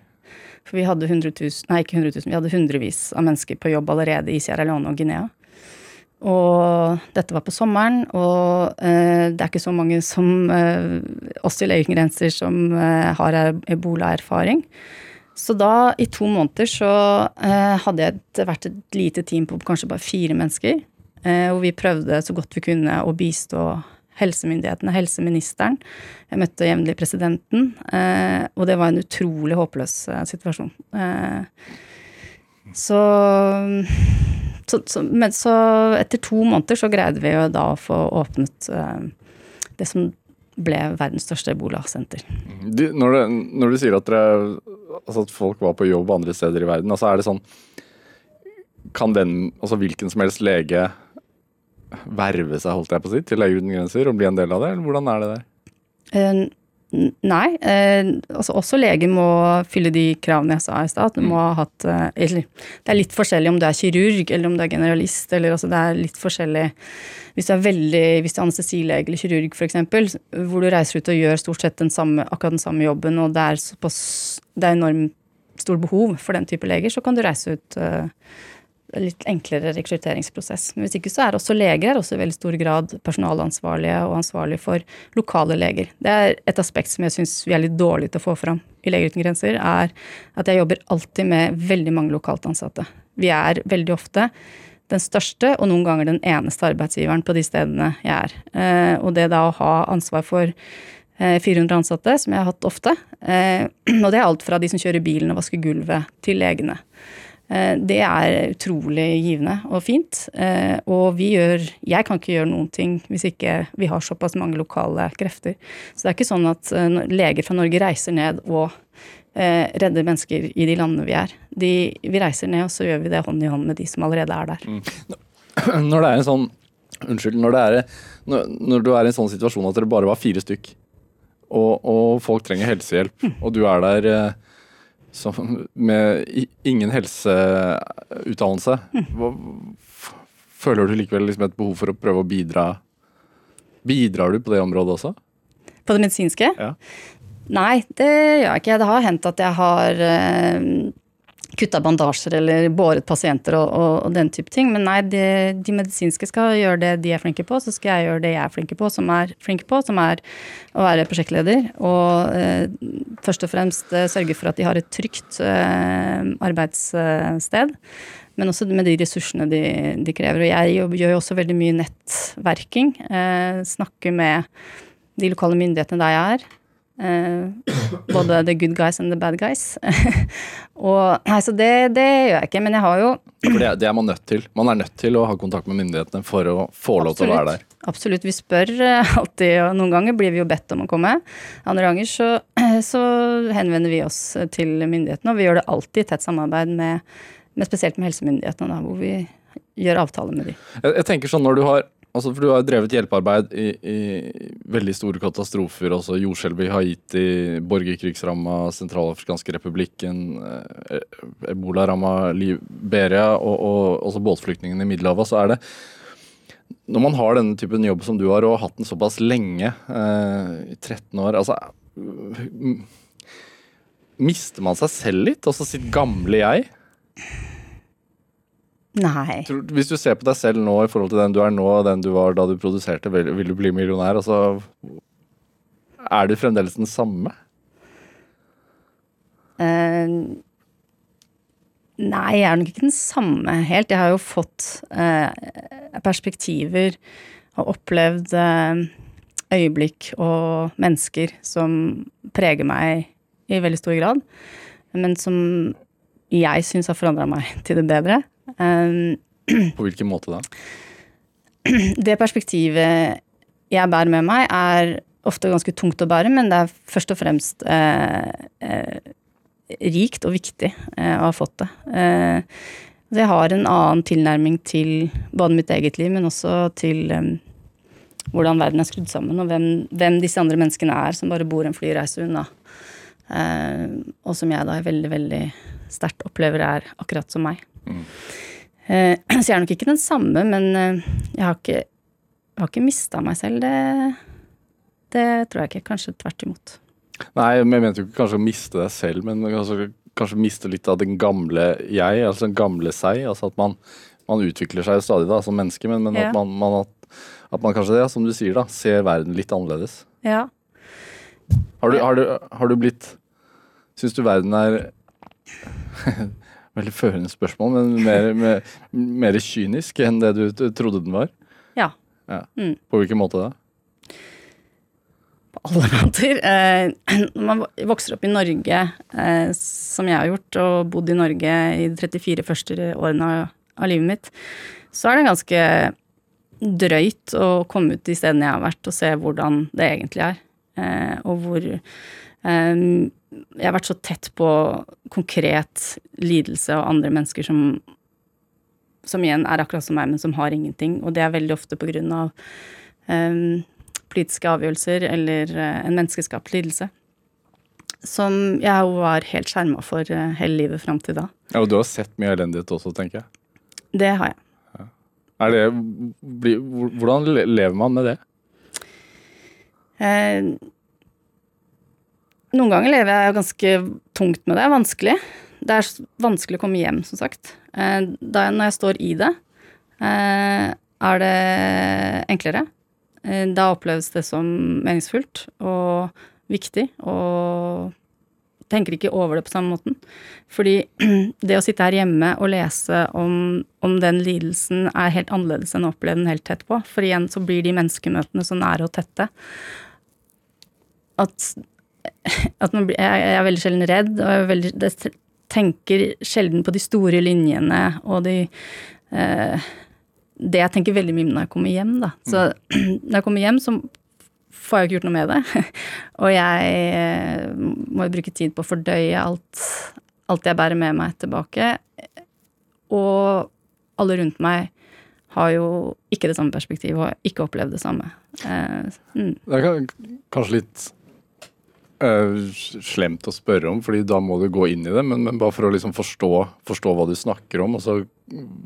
For vi hadde 100 000, nei ikke 100 000, vi hadde hundrevis av mennesker på jobb allerede i Sierra Leone og Guinea. Og dette var på sommeren, og eh, det er ikke så mange som eh, oss i Leger uten grenser som eh, har ebola-erfaring. Så da, i to måneder, så eh, hadde jeg vært et lite team på kanskje bare fire mennesker. Eh, og vi prøvde så godt vi kunne å bistå helsemyndighetene, helseministeren. Jeg møtte jevnlig presidenten, eh, og det var en utrolig håpløs situasjon. Så, så, så, men så etter to måneder så greide vi jo da å få åpnet uh, det som ble verdens største ebolasenter. Når, det, når du sier at, dere, altså at folk var på jobb andre steder i verden, altså er det sånn Kan den, altså hvilken som helst lege verve seg, holdt jeg på å si, til uten grenser og bli en del av det, eller hvordan er det der? Uh, Nei. Eh, altså også leger må fylle de kravene jeg sa i stad. Du må ha hatt eh, Eller det er litt forskjellig om du er kirurg eller om du er generalist. eller altså Det er litt forskjellig hvis du er veldig, hvis du er anestesilege eller kirurg f.eks., hvor du reiser ut og gjør stort sett den samme, akkurat den samme jobben, og det er såpass Det er enormt stort behov for den type leger, så kan du reise ut eh, litt enklere rekrutteringsprosess. Men hvis ikke så er også leger er også i veldig stor grad personalansvarlige og ansvarlige for lokale leger. Det er et aspekt som jeg syns vi er litt dårlige til å få fram i Leger uten grenser, er at jeg jobber alltid med veldig mange lokalt ansatte. Vi er veldig ofte den største og noen ganger den eneste arbeidsgiveren på de stedene jeg er. Eh, og det da å ha ansvar for eh, 400 ansatte, som jeg har hatt ofte, eh, og det er alt fra de som kjører bilen og vasker gulvet, til legene. Eh, Det er utrolig givende og fint. eh, Og vi gjør Jeg kan ikke gjøre noen ting hvis ikke vi har såpass mange lokale krefter. Så det er ikke sånn at eh, leger fra Norge reiser ned og redder mennesker i de landene vi er. De, vi reiser ned, og så gjør vi det hånd i hånd med de som allerede er der. Når det er en sånn Unnskyld. Når, det er, når, du er i en sånn situasjon at dere bare var fire stykk, og, og folk trenger helsehjelp, og du er der som, med ingen helseutdannelse, hva, føler du likevel liksom et behov for å prøve å bidra? Bidrar du på det området også? På det medisinske? Ja. Nei, det gjør jeg ikke. Det har hendt at jeg har eh, kutta bandasjer eller båret pasienter og, og, og den type ting. Men nei, de, de medisinske skal gjøre det de er flinke på, så skal jeg gjøre det jeg er flinke på, som er flinke på, som er å være prosjektleder. Og eh, først og fremst eh, sørge for at de har et trygt eh, arbeidssted. Men også med de ressursene de, de krever. Og jeg gjør jo også veldig mye nettverking. Eh, snakker med de lokale myndighetene der jeg er. Eh, både the good guys and the bad guys. og, nei, så det, det gjør jeg ikke. Men jeg har jo For det, det er man nødt til. Man er nødt til å ha kontakt med myndighetene for å få lov til å være der. Absolutt. Vi spør eh, alltid, og noen ganger blir vi jo bedt om å komme. Andre ganger så, så henvender vi oss til myndighetene, og vi gjør det alltid i tett samarbeid med, med spesielt med helsemyndighetene, da, hvor vi gjør avtaler med dem. Jeg, jeg tenker sånn når du har altså For du har drevet hjelpearbeid i, i veldig store katastrofer, altså jordskjelv i Haiti, borgerkrigsramma Sentralafrikanske republikken, eh, ebola-ramma Liberia og, og også båtflyktningene i Middelhavet. Så er det Når man har denne typen jobb som du har, og har hatt den såpass lenge, eh, i 13 år altså Mister man seg selv litt? Altså sitt gamle jeg? Nei. Tror, hvis du ser på deg selv nå i forhold til den du er nå og den du var da du produserte Vil, vil du bli millionær, altså Er du fremdeles den samme? Uh, nei, jeg er nok ikke den samme helt. Jeg har jo fått uh, perspektiver og opplevd uh, øyeblikk og mennesker som preger meg i veldig stor grad. Men som jeg syns har forandra meg til det bedre. Um, På hvilken måte da? det perspektivet jeg bærer med meg, er ofte ganske tungt å bære, men det er først og fremst eh, eh, rikt og viktig eh, å ha fått det. Eh, så jeg har en annen tilnærming til både mitt eget liv, men også til eh, hvordan verden er skrudd sammen, og hvem, hvem, disse andre menneskene er som bare bor en flyreise unna. Eh, og som jeg da er veldig, veldig sterkt opplever er akkurat som meg. Mm. så jeg er nok ikke den samme, men jeg har ikke jeg har ikke mista meg selv, det, det, tror jeg ikke. Kanskje tvert imot. Nei, jeg mente jo ikke kanskje å miste deg selv, men kanskje, kanskje miste litt av den gamle jeg, altså den gamle seg. Altså at man, man utvikler seg stadig da, som menneske, men, men ja. at, man, man, at, at, man, kanskje, ja, som du sier, da, ser verden litt annerledes. Ja. Har du, har du, har du blitt Syns du verden er Veldig førende spørsmål, men mer, mer, mer kynisk enn det du trodde den var? Ja. Mm. På hvilken måte da? På alle måter. Eh, når man vokser opp i Norge, eh, som jeg har gjort, og bodd i Norge i de 34 første årene av livet mitt, så er det ganske drøyt å komme ut de stedene jeg har vært, og se hvordan det egentlig er. Eh, og hvor Jeg har vært så tett på konkret lidelse og andre mennesker som som igjen er akkurat som meg, men som har ingenting. Og det er veldig ofte på grunn av um, politiske avgjørelser eller uh, en menneskeskapt lidelse. Som jeg var helt skjerma for uh, hele livet fram til da. Ja, Og du har sett mye elendighet også, tenker jeg? Det har jeg. Ja. Det, hvordan lever man med det? Eh, noen ganger lever jeg ganske tungt med det. Vanskelig. Det er vanskelig å komme hjem, som sagt. Eh, da, når jeg står i det, eh, er det enklere. Eh, da oppleves det som meningsfullt og viktig, og tenker ikke over det på samme måten. Fordi det å sitte her hjemme og lese om, om den lidelsen er helt annerledes enn å oppleve den helt tett på. For igjen så blir de menneskemøtene så nære og tette at, at man, jeg, er veldig sjelden redd, og veldig, jeg, tenker sjelden på de store linjene og de eh, Det jeg tenker veldig mye når jeg kommer hjem, da. Så når jeg kommer hjem, så får jeg ikke gjort noe med det. og jeg eh, må bruke tid på å fordøye alt, alt jeg bærer med meg tilbake. Og alle rundt meg har jo ikke det samme perspektivet og ikke opplevd det samme. Eh, mm. Det er kanskje litt uh, slemt å spørre om, fordi da må du gå inn i det. Men, men bare for å liksom forstå, forstå, hva du snakker om, altså,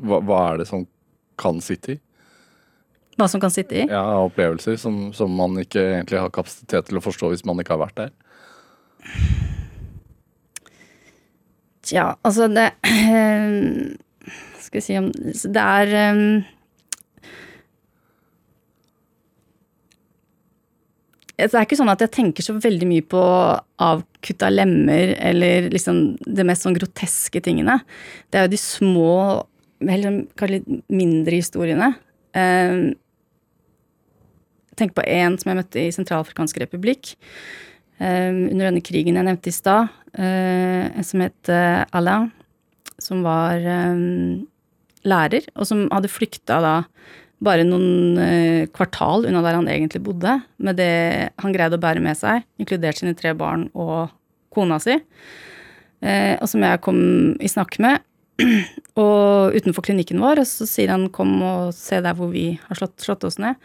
hva, hva, er det som kan sitte i? Hva som kan sitte i? Ja, Opplevelser som, som, man ikke egentlig har kapasitet til å forstå hvis man ikke har vært der. Tja, altså det Skal vi si om Det er um, det er ikke sånn at jeg tenker så veldig mye på avkutta lemmer eller liksom det mest sånn groteske tingene. Det er jo de små, heller kanskje litt mindre historiene. Jeg tenk på en som jeg møtte i Sentralafrikansk republikk uh, under denne krigen jeg nevnte i stad. Uh, en som het Alain, som var um, lærer, og som hadde flykta da bare noen eh, kvartal unna der han egentlig bodde, med det han greide å bære med seg, inkludert sine tre barn og kona si, eh, og som jeg kom i snakk med. Og utenfor klinikken vår, og så sier han 'kom og se der hvor vi har slått, slått oss ned'.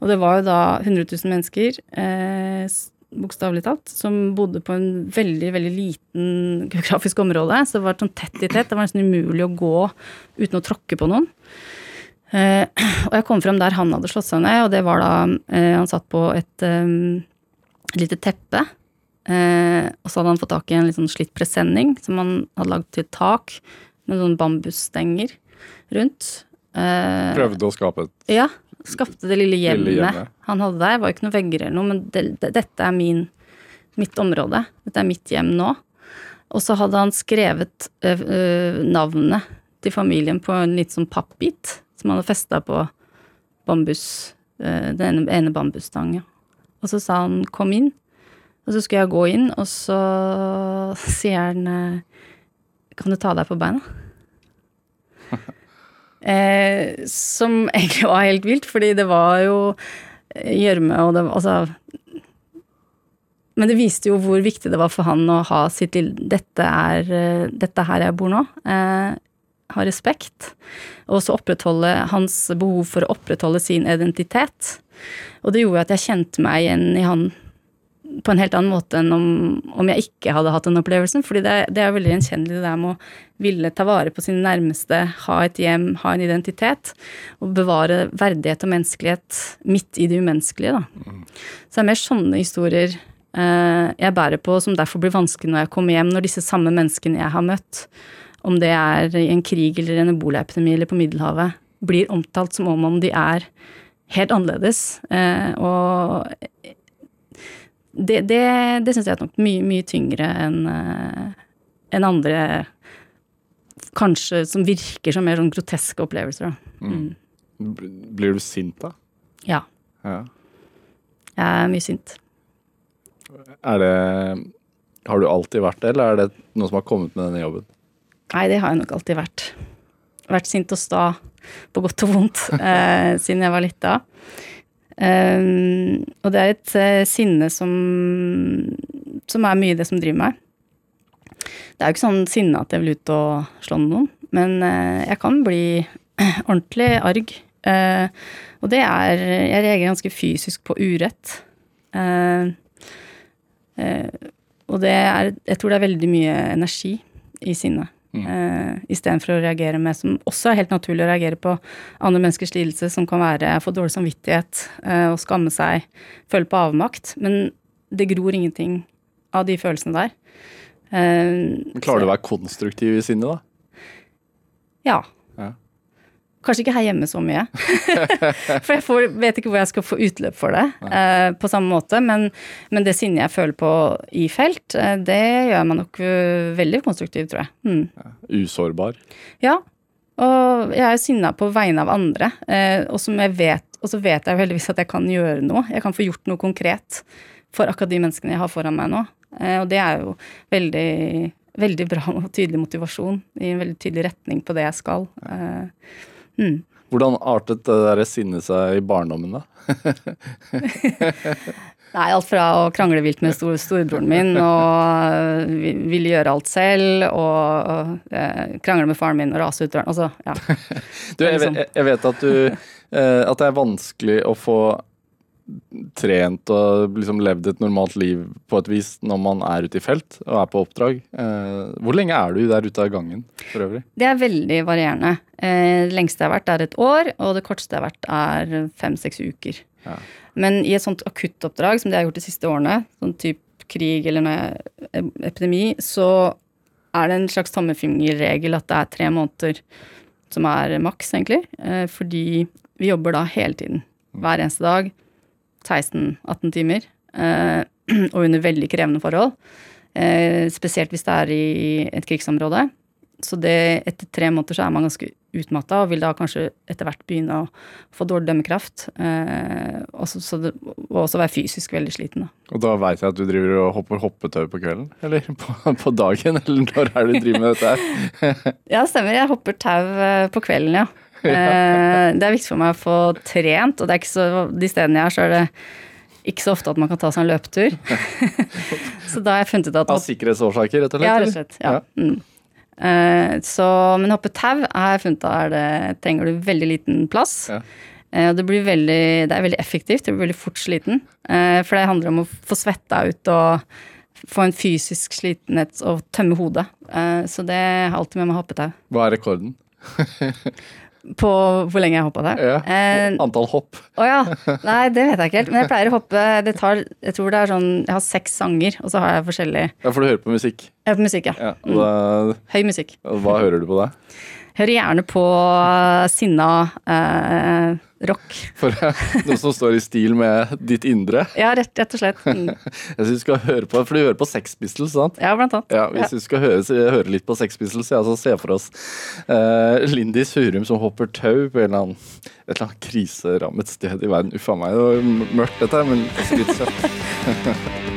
Og det var jo da 100 000 mennesker, eh, bokstavelig talt, som bodde på en veldig, veldig liten geografisk område. Så det var sånn tett i tett. Det var nesten umulig å gå uten å tråkke på noen. Eh, og jeg kom frem der han hadde slått seg ned, og det var da eh, Han satt på et um, lite teppe. Eh, og så hadde han fått tak i en litt sånn slitt presenning som han hadde lagd til et tak med sånne bambusstenger rundt. Eh, Prøvde å skape et Ja. Skapte det lille hjemmet, lille hjemmet. han hadde der. Var ikke noe vegger eller noe, men det, det, dette er min, mitt område. Dette er mitt hjem nå. Og så hadde han skrevet øh, navnet til familien på en litt sånn pappbit som han hadde festa på bambus, eh, den ene, ene bambusstangen. Og så sa han 'kom inn', og så skulle jeg gå inn, og så sier han Kan du ta deg på beina? eh, som egentlig var helt vilt, fordi det var jo gjørme og det Altså Men det viste jo hvor viktig det var for han å ha sitt lille Dette er eh, dette her jeg bor nå. Eh, ha respekt. Og så opprettholde hans behov for å opprettholde sin identitet. Og det gjorde at jeg kjente meg igjen i han på en helt annen måte enn om, om jeg ikke hadde hatt den opplevelsen. fordi det, det er veldig gjenkjennelig det der med å ville ta vare på sine nærmeste, ha et hjem, ha en identitet. Og bevare verdighet og menneskelighet midt i det umenneskelige. Da. Så det er mer sånne historier eh, jeg bærer på, som derfor blir vanskelig når jeg kommer hjem, når disse samme menneskene jeg har møtt, om det er i en krig eller en ebolaepidemi eller på Middelhavet, blir omtalt som om, om de er helt annerledes. Eh, og det, det, det syns jeg er nok mye, mye tyngre enn uh, en andre Kanskje som virker som mer sånn groteske opplevelser. Mm. Mm. Blir du sint da? Ja. ja. Jeg er mye sint. Er det Har du alltid vært det, eller er det noe som har kommet med denne jobben? Nei, det har jeg nok alltid vært. Vært sint og sta, på godt og vondt, eh, siden jeg var lita. Um, og det er et uh, sinne som, som er mye det som driver meg. Det er jo ikke sånn sinne at jeg vil ut og slå noen, men uh, jeg kan bli ordentlig arg. Uh, og det er Jeg reagerer ganske fysisk på urett. og det er Jeg tror det er veldig mye energi i sinnet. Mm. Uh, Istedenfor å reagere med, som også er helt naturlig å reagere på andre menneskers lidelse, som kan være få dårlig samvittighet uh, og skamme seg, føle på avmakt. Men det gror ingenting av de følelsene der. Uh, Klarer du å være konstruktiv i sinnet, da? Ja. Kanskje ikke her hjemme så mye. for jeg får, vet ikke hvor jeg skal få utløp for det eh, på samme måte. Men, men, det sinnet jeg føler på i felt, eh, det gjør meg nok uh, veldig konstruktiv, tror jeg. Mm. Usårbar? Ja. Og jeg er sinna på vegne av andre. Eh, og, vet, og så vet jeg jo heldigvis at jeg kan gjøre noe. Jeg kan få gjort noe konkret for akkurat de menneskene jeg har foran meg nå. Eh, og det er jo veldig veldig bra og tydelig motivasjon i en veldig tydelig retning på det jeg skal. Eh, Mm. Hvordan artet det der sinnet seg i barndommen, da? Nei, alt fra å krangle vilt med stor, storebroren min og ville gjøre alt selv, og uh, krangle med faren min og rase ut døren. Altså, ja. du, jeg, liksom- jeg, vet at du eh, At det er vanskelig å få trent og liksom levd et normalt liv på et vis når man er ute i felt og er på oppdrag. Eh, hvor lenge er du der ute av gangen for øvrig? Det er veldig varierende. Eh, det lengste jeg har vært er et år, og det korteste jeg har vært er fem-seks uker. Ja. Men i et sånt akuttoppdrag som det jeg har gjort de siste årene, sånn type krig eller epidemi, så er det en slags tommefingerregel at det er tre måneder som er maks, egentlig. Eh, fordi vi jobber da hele tiden. Hver eneste dag 16-18 timer. Eh, og under veldig krevende forhold. Eh, spesielt hvis det er i et krigsområde. Så det, etter tre måneder så er man ganske utmatta og vil da kanskje etter hvert begynne å få dårlig dømmekraft. Eh, også, så det, og også være fysisk veldig sliten. Da. Og da veit jeg at du driver og hopper hoppetau på kvelden? Eller på, på dagen? Eller når er det du driver med dette her? ja, stemmer. Jeg hopper tau på kvelden, ja. Eh, det er viktig for meg å få trent, og det er ikke så, de stedene jeg er, så er det ikke så ofte at man kan ta seg en løpetur. så da har jeg funnet ut at Av sikkerhetsårsaker, rett og slett? Ja, rett og slett. Ja. Mm. Uh, så, men hoppe tau har jeg funnet at det trenger du veldig liten plass. Ja. Uh, det, blir veldig, det er veldig effektivt, du blir veldig fort sliten. For det handler om å få svetta ut og få en fysisk slitenhet og tømme hodet. så det har alltid med meg hoppetau. Hva er rekorden? På hvor lenge jeg hoppa der? Ja, eh, Antall hopp. Å ja. Nei, det vet jeg ikke helt. Men jeg pleier å hoppe det tar, Jeg tror det er sånn Jeg har seks sanger, og så har jeg forskjellig Ja, For du hører på musikk? Jeg hører på musikk, ja. ja da, mm. Høy musikk. Hva hører du på da? Hører gjerne på sinna eh, rock. For noe som står i stil med ditt indre? Ja, rett, rett og slett. Mm. Jeg synes du skal høre på, For du hører på Sex Pistols, sant? Ja, blant annet. Ja, hvis ja. du skal høre, høre, litt på Sex Pistols, ja, så se for oss uh, Lindy Surum som hopper tau på eller annen, et eller annet kriserammet sted i verden. Uffa meg, det var mørkt dette, men også litt søtt.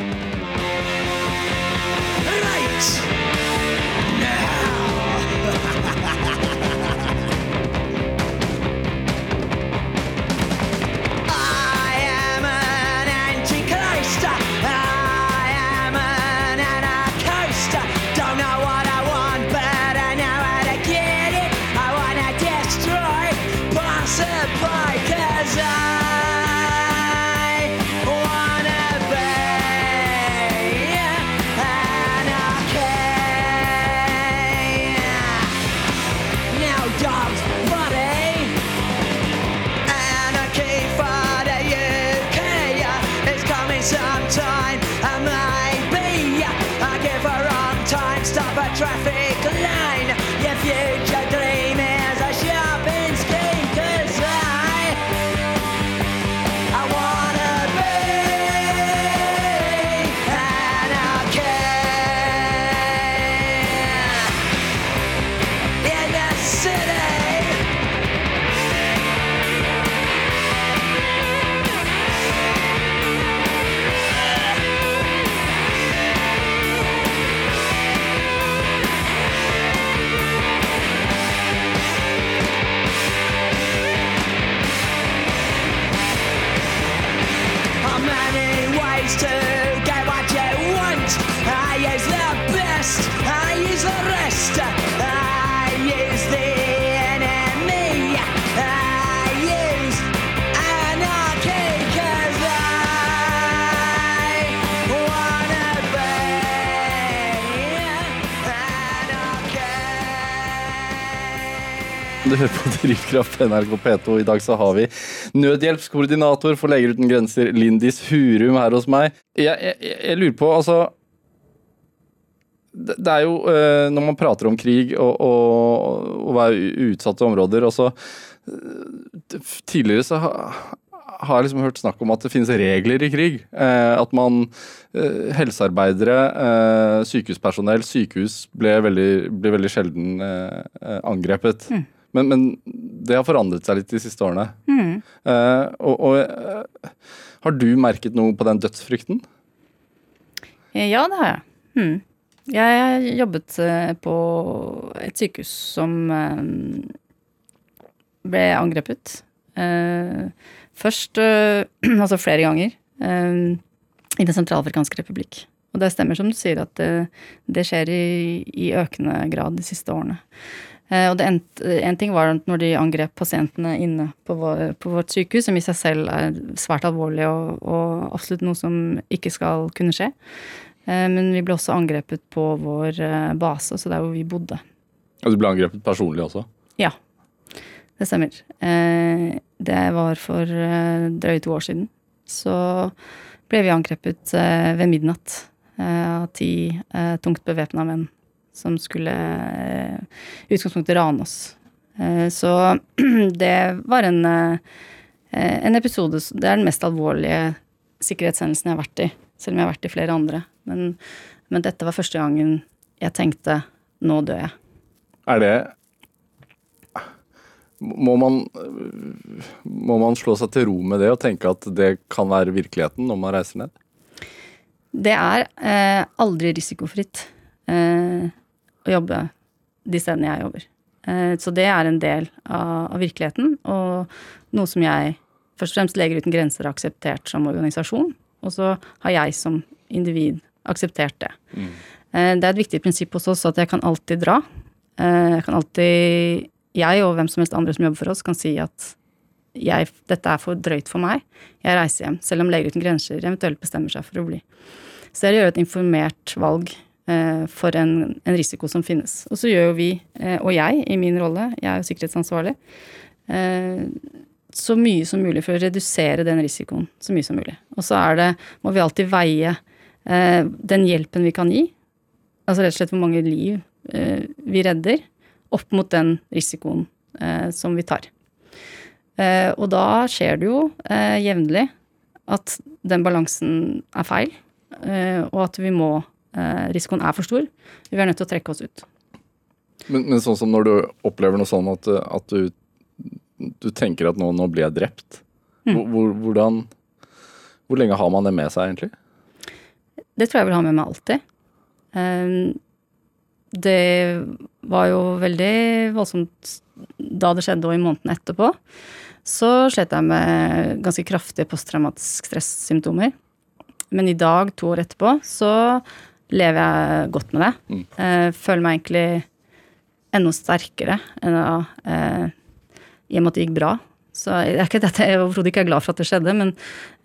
Du hører på Drivkraft NRK P2. I dag så har vi nødhjelpskoordinator for Leger uten grenser, Lindis Hurum, her hos meg. Jeg, jeg, jeg lurer på, altså det, er jo eh, når man prater om krig og, og, og være utsatte områder også eh, Tidligere så har jeg liksom hørt snakk om at det finnes regler i krig. Eh, at man Helsearbeidere, eh, sykehuspersonell, sykehus ble veldig, ble veldig sjelden angrepet. Mm. Men, men det har forandret seg litt de siste årene. Eh, og og eh, har du merket noe på den dødsfrykten? Eh, Ja, det har jeg. Mm. Jeg jobbet på et sykehus som ble angrepet. Først, altså flere ganger, i Den sentralafrikanske republikk. Og det stemmer som du sier at det, det skjer i, i økende grad de siste årene. Eh, Og det endte, en ting var at når de angrep pasientene inne på, vår, på vårt sykehus, som i seg selv er svært alvorlig og, og absolutt noe som ikke skal kunne skje. Eh, Men vi ble også angrepet på vår eh, base, så der hvor vi bodde. Og du ble angrepet personlig også? Ja, det stemmer. Det var for drøye to år siden. Så ble vi angrepet ved midnatt av ti tungt bevæpna menn som skulle eh, i utgangspunktet rane oss. Eh, Så det var en, eh, en episode Det er den mest alvorlige sikkerhetshendelsen jeg har vært i. Selv om jeg har vært i flere andre. Men, men dette var første gangen jeg tenkte nå dør jeg. Er det må man, må man slå seg til ro med det og tenke at det kan være virkeligheten når man reiser ned? Det er eh, aldri risikofritt eh, å jobbe de stedene jeg jobber. Eh, så det er en del av, virkeligheten, og noe som jeg først og fremst Leger uten grenser har akseptert som organisasjon, og så har jeg som individ akseptert det. Eh, det er et viktig prinsipp hos oss at jeg kan alltid dra. Eh, jeg kan alltid Jeg og hvem som helst andre som jobber for oss, kan si at jeg, dette er for drøyt for meg. Jeg reiser hjem, selv om Leger uten grenser eventuelt bestemmer seg for å bli. Så det er å gjøre et informert valg for en, en risiko som finnes. Og så gjør jo vi, eh, og jeg i min rolle, jeg er jo sikkerhetsansvarlig, eh, så mye som mulig for å redusere den risikoen så mye som mulig. Og så er det, må vi alltid veie eh, den hjelpen vi kan gi, altså rett og slett hvor mange liv eh, vi redder, opp mot den risikoen eh, som vi tar. Eh, og da skjer det jo eh, jevnlig at den balansen er feil, eh, og at vi må eh, Risikoen er for stor. Vi er nødt til å trekke oss ut. Men, men sånn som når du opplever noe sånn at, at du, du tenker at nå, nå blir jeg drept. Hvor- hvordan Hvor lenge har man det med seg, egentlig? Det tror jeg vil ha med meg alltid. Eh, Det var jo veldig voldsomt da det skjedde, og i måneden etterpå. Så slet jeg med ganske kraftige posttraumatisk stressymptomer. Men i dag, to år etterpå, så lever jeg godt med det. Eh, Føler meg egentlig enda sterkere enn da, eh, i og med at det gikk bra. Så jeg er ikke dette jeg overhodet ikke er glad for at det skjedde, men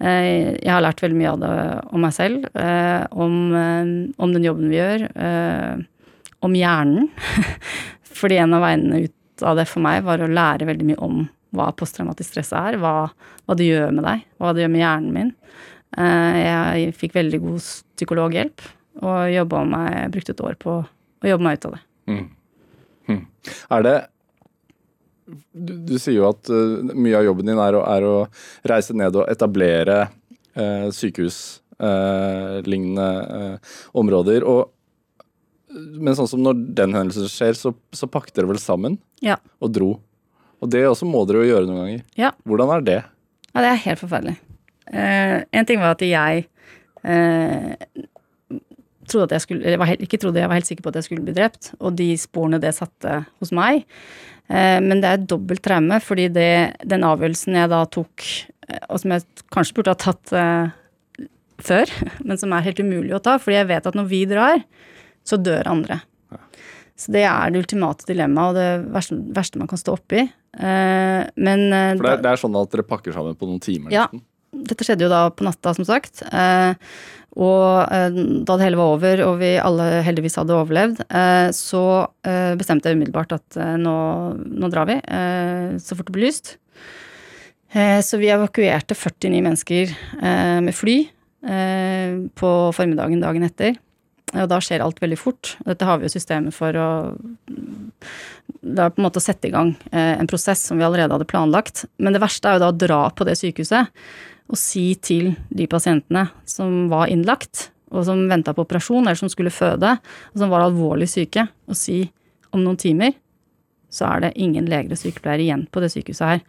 eh, jeg har lært veldig mye av det om meg selv. Eh, om, eh, om den jobben vi gjør. Eh, om hjernen. Fordi en av veiene ut av det for meg var å lære veldig mye om hva posttraumatisk stress er, hva, hva det gjør med deg, hva det gjør med hjernen min. Jeg fikk veldig god psykologhjelp, og jobba meg, brukte et år på å jobbe meg ut av det. Er det Du, du sier jo at uh, mye av jobben din er å, er å reise ned og etablere uh, sykehuslignende uh, områder. Og, men sånn som når den hendelsen skjer, så, så pakket dere vel sammen Ja. og dro. Og det også må dere jo gjøre noen ganger. Ja. Hvordan er det? Ja, det er helt forferdelig. Eh, en ting var at jeg eh, trodde at jeg skulle Eller var helt, ikke trodde, jeg var helt sikker på at jeg skulle bli drept, og de sporene det satte hos meg. Eh, men det er et dobbelt traume, fordi det, den avgjørelsen jeg da tok, eh, og som jeg kanskje burde ha tatt eh, før, men som er helt umulig å ta, fordi jeg vet at når vi drar, så dør andre. Så det er det ultimate dilemmaet, og det verste, verste man kan stå oppi. Eh, men For det er, det er sånn at dere pakker sammen på noen timer. Ja. nesten. dette skjedde jo da på natta, som sagt. Eh, og eh, da det hele var over, og vi alle heldigvis hadde overlevd, eh, så eh, bestemte jeg umiddelbart at nå, nå, drar vi, så fort det blir lyst. så vi evakuerte 49 mennesker med fly på formiddagen dagen etter. Og da skjer alt veldig fort. Dette har vi jo systemet for å Det er på en måte å sette i gang en prosess som vi allerede hadde planlagt. Men det verste er jo da å dra på det sykehuset å si til de pasientene som var innlagt, og som venta på operasjon, eller som skulle føde, og som var alvorlig syke, å si om noen timer så er det ingen leger og sykepleiere igjen på det sykehuset her.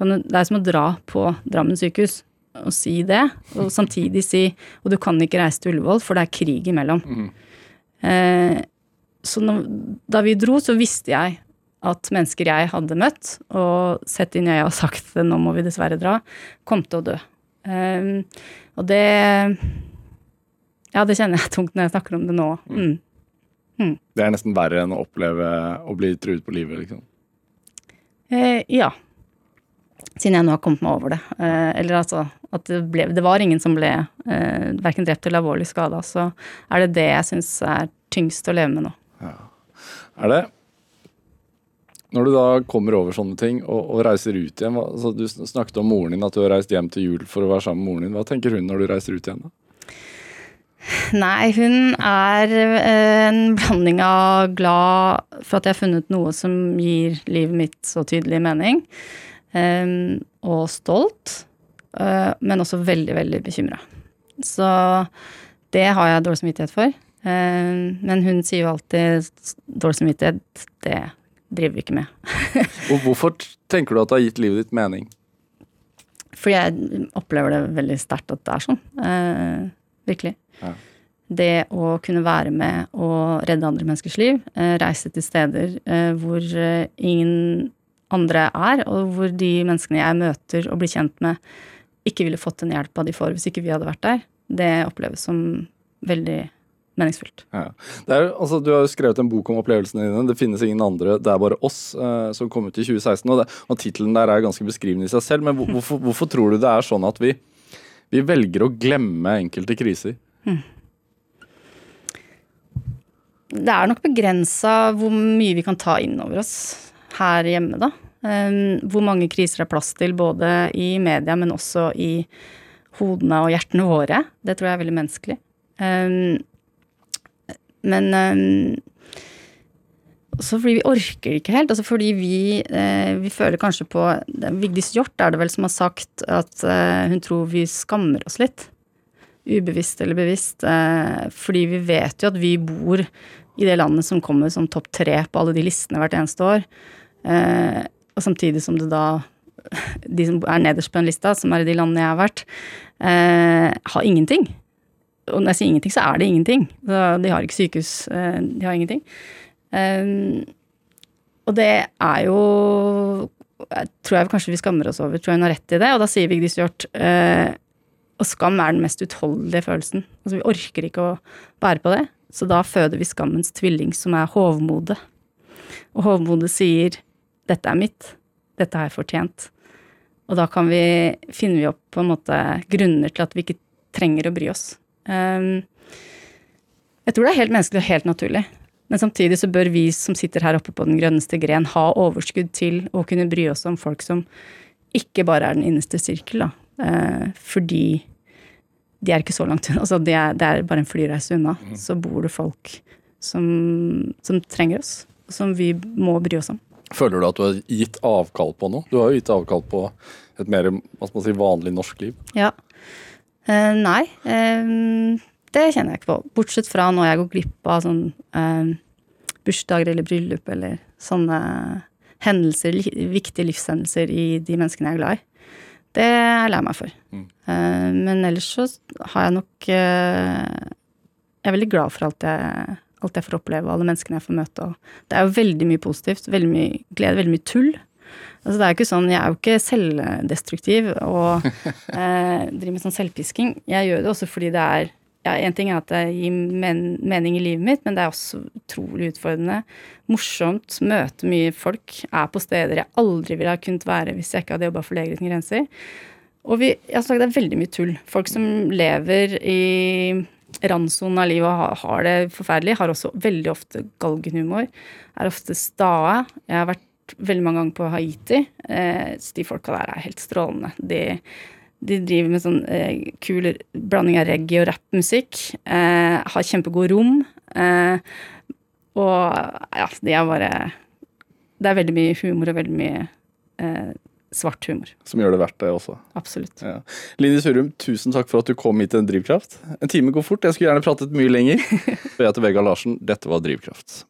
Det er som å dra på Drammen sykehus og si det, og samtidig si og du kan ikke reise til Ullevål, for det er krig imellom. Mm. Eh, så når, da vi dro, så visste jeg at mennesker jeg hadde møtt og sett inn i øya og sagt nå må vi dessverre dra, kom til å dø. Um, og det Ja, det kjenner jeg tungt når jeg snakker om det nå. Mm. Mm. Det er nesten verre enn å oppleve å bli truet på livet, liksom? Eh, ja. Siden jeg nå har kommet meg over det. Eh, eller altså at det, ble, det, var ingen som ble eh, verken drept eller alvorlig skada. Så er det det jeg syns er tyngst å leve med nå. Ja. Er det når du da kommer over sånne ting og, og reiser ut igjen altså Du snakket om moren din, at du har reist hjem til jul for å være sammen med moren din. Hva tenker hun når du reiser ut igjen? da? Nei, hun er eh, en blanding av glad for at jeg har funnet noe som gir livet mitt så tydelig mening, um, og stolt, uh, men også veldig, veldig bekymra. Så det har jeg dårlig samvittighet for. Um, men hun sier jo alltid dårlig samvittighet, det driver vi ikke med. og hvorfor tenker du at det har gitt livet ditt mening? Fordi jeg opplever det veldig sterkt at det er sånn. Eh, virkelig. Ja. Det å kunne være med og redde andre menneskers liv, eh, reise til steder eh, hvor eh, ingen andre er, og hvor de menneskene jeg møter og blir kjent med, ikke ville fått den hjelpa de får hvis ikke vi hadde vært der, det oppleves som veldig meningsfullt. Ja. Er, altså, du har jo skrevet en bok om opplevelsene dine. 'Det finnes ingen andre, det er bare oss', eh, som kom ut i 2016. Og, det, og tittelen der er ganske beskrivende i seg selv, men hvorfor, hvorfor, tror du det er sånn at vi, vi velger å glemme enkelte kriser? Hmm. Det er nok begrensa hvor mye vi kan ta inn over oss her hjemme, da. Um, hvor mange kriser er plass til, både i media, men også i hodene og hjertene våre. Det tror jeg er veldig menneskelig. Um, men også fordi vi orker ikke helt. Altså fordi vi, eh, vi føler kanskje på Vigdis Hjorth er det vel som har sagt at eh, hun tror vi skammer oss litt. Ubevisst eller bevisst. Eh, fordi vi vet jo at vi bor i det landet som kommer som topp tre på alle de listene hvert eneste år. Og samtidig som det da De som er nederst på den lista, som er i de landene jeg har vært, har ingenting. Og når jeg sier ingenting, så er det ingenting. De har ikke sykehus, eh, de har ingenting. Um, og det er jo jeg tror jeg kanskje vi skammer oss over. Tror jeg hun har rett i det. Og da sier Vigdis Hjorth uh, Og skam er den mest utholdelige følelsen. Altså Vi orker ikke å bære på det. Så da føder vi skammens tvilling, som er hovmodet. Og hovmodet sier 'dette er mitt', 'dette har jeg fortjent'. Og da kan vi, finner vi opp på en måte grunner til at vi ikke trenger å bry oss. Um, jeg tror det er helt menneskelig og helt naturlig. Men samtidig så bør vi som sitter her oppe på den grønneste gren, ha overskudd til å kunne bry oss om folk som ikke bare er den innerste sirkel, da. Uh, fordi de er ikke så langt unna. Altså det er, det er bare en flyreise unna. Mm. Så bor det folk som, som trenger oss, og som vi må bry oss om. Føler du at du har gitt avkall på noe? Du har jo gitt avkall på et mer si, vanlig norsk liv. Ja. Uh, nei, uh, det kjenner jeg ikke på. Bortsett fra når jeg går glipp av sånn uh, bursdager eller bryllup eller sånne hendelser, viktige livshendelser i de menneskene jeg er glad i. Det er jeg lei meg for. Mm. men ellers så har jeg nok Jeg er veldig glad for alt jeg, alt jeg får oppleve, alle menneskene jeg får møte. Og det er jo veldig mye positivt. Veldig mye glede, veldig mye tull. Altså det er jo ikke sånn, Jeg er jo ikke selvdestruktiv og eh, driver med sånn selvpisking. Jeg gjør det også fordi det er ja, En ting er at det gir men, mening i livet mitt, men det er også utrolig utfordrende. Morsomt. Møte mye folk. Er på steder jeg aldri ville ha kunnet være hvis jeg ikke hadde jobba for Leger uten grenser. Og vi, altså, det er veldig mye tull. Folk som lever i randsonen av livet og har, har det forferdelig, har også veldig ofte galgenhumor. Er ofte stae. Jeg har vært veldig mange ganger på Haiti. Eh, så de folka der er helt strålende. De, de driver med sånn eh, kul blanding av reggae og rappmusikk. Eh, har kjempegod rom. Eh, og ja, de er bare Det er veldig mye humor og veldig mye eh, svart humor. Som gjør det verdt det også. Absolutt. Ja. Lindis Surum, tusen takk for at du kom hit til en Drivkraft. En time går fort, jeg skulle gjerne pratet mye lenger. Og jeg heter Vegard Larsen, dette var Drivkraft.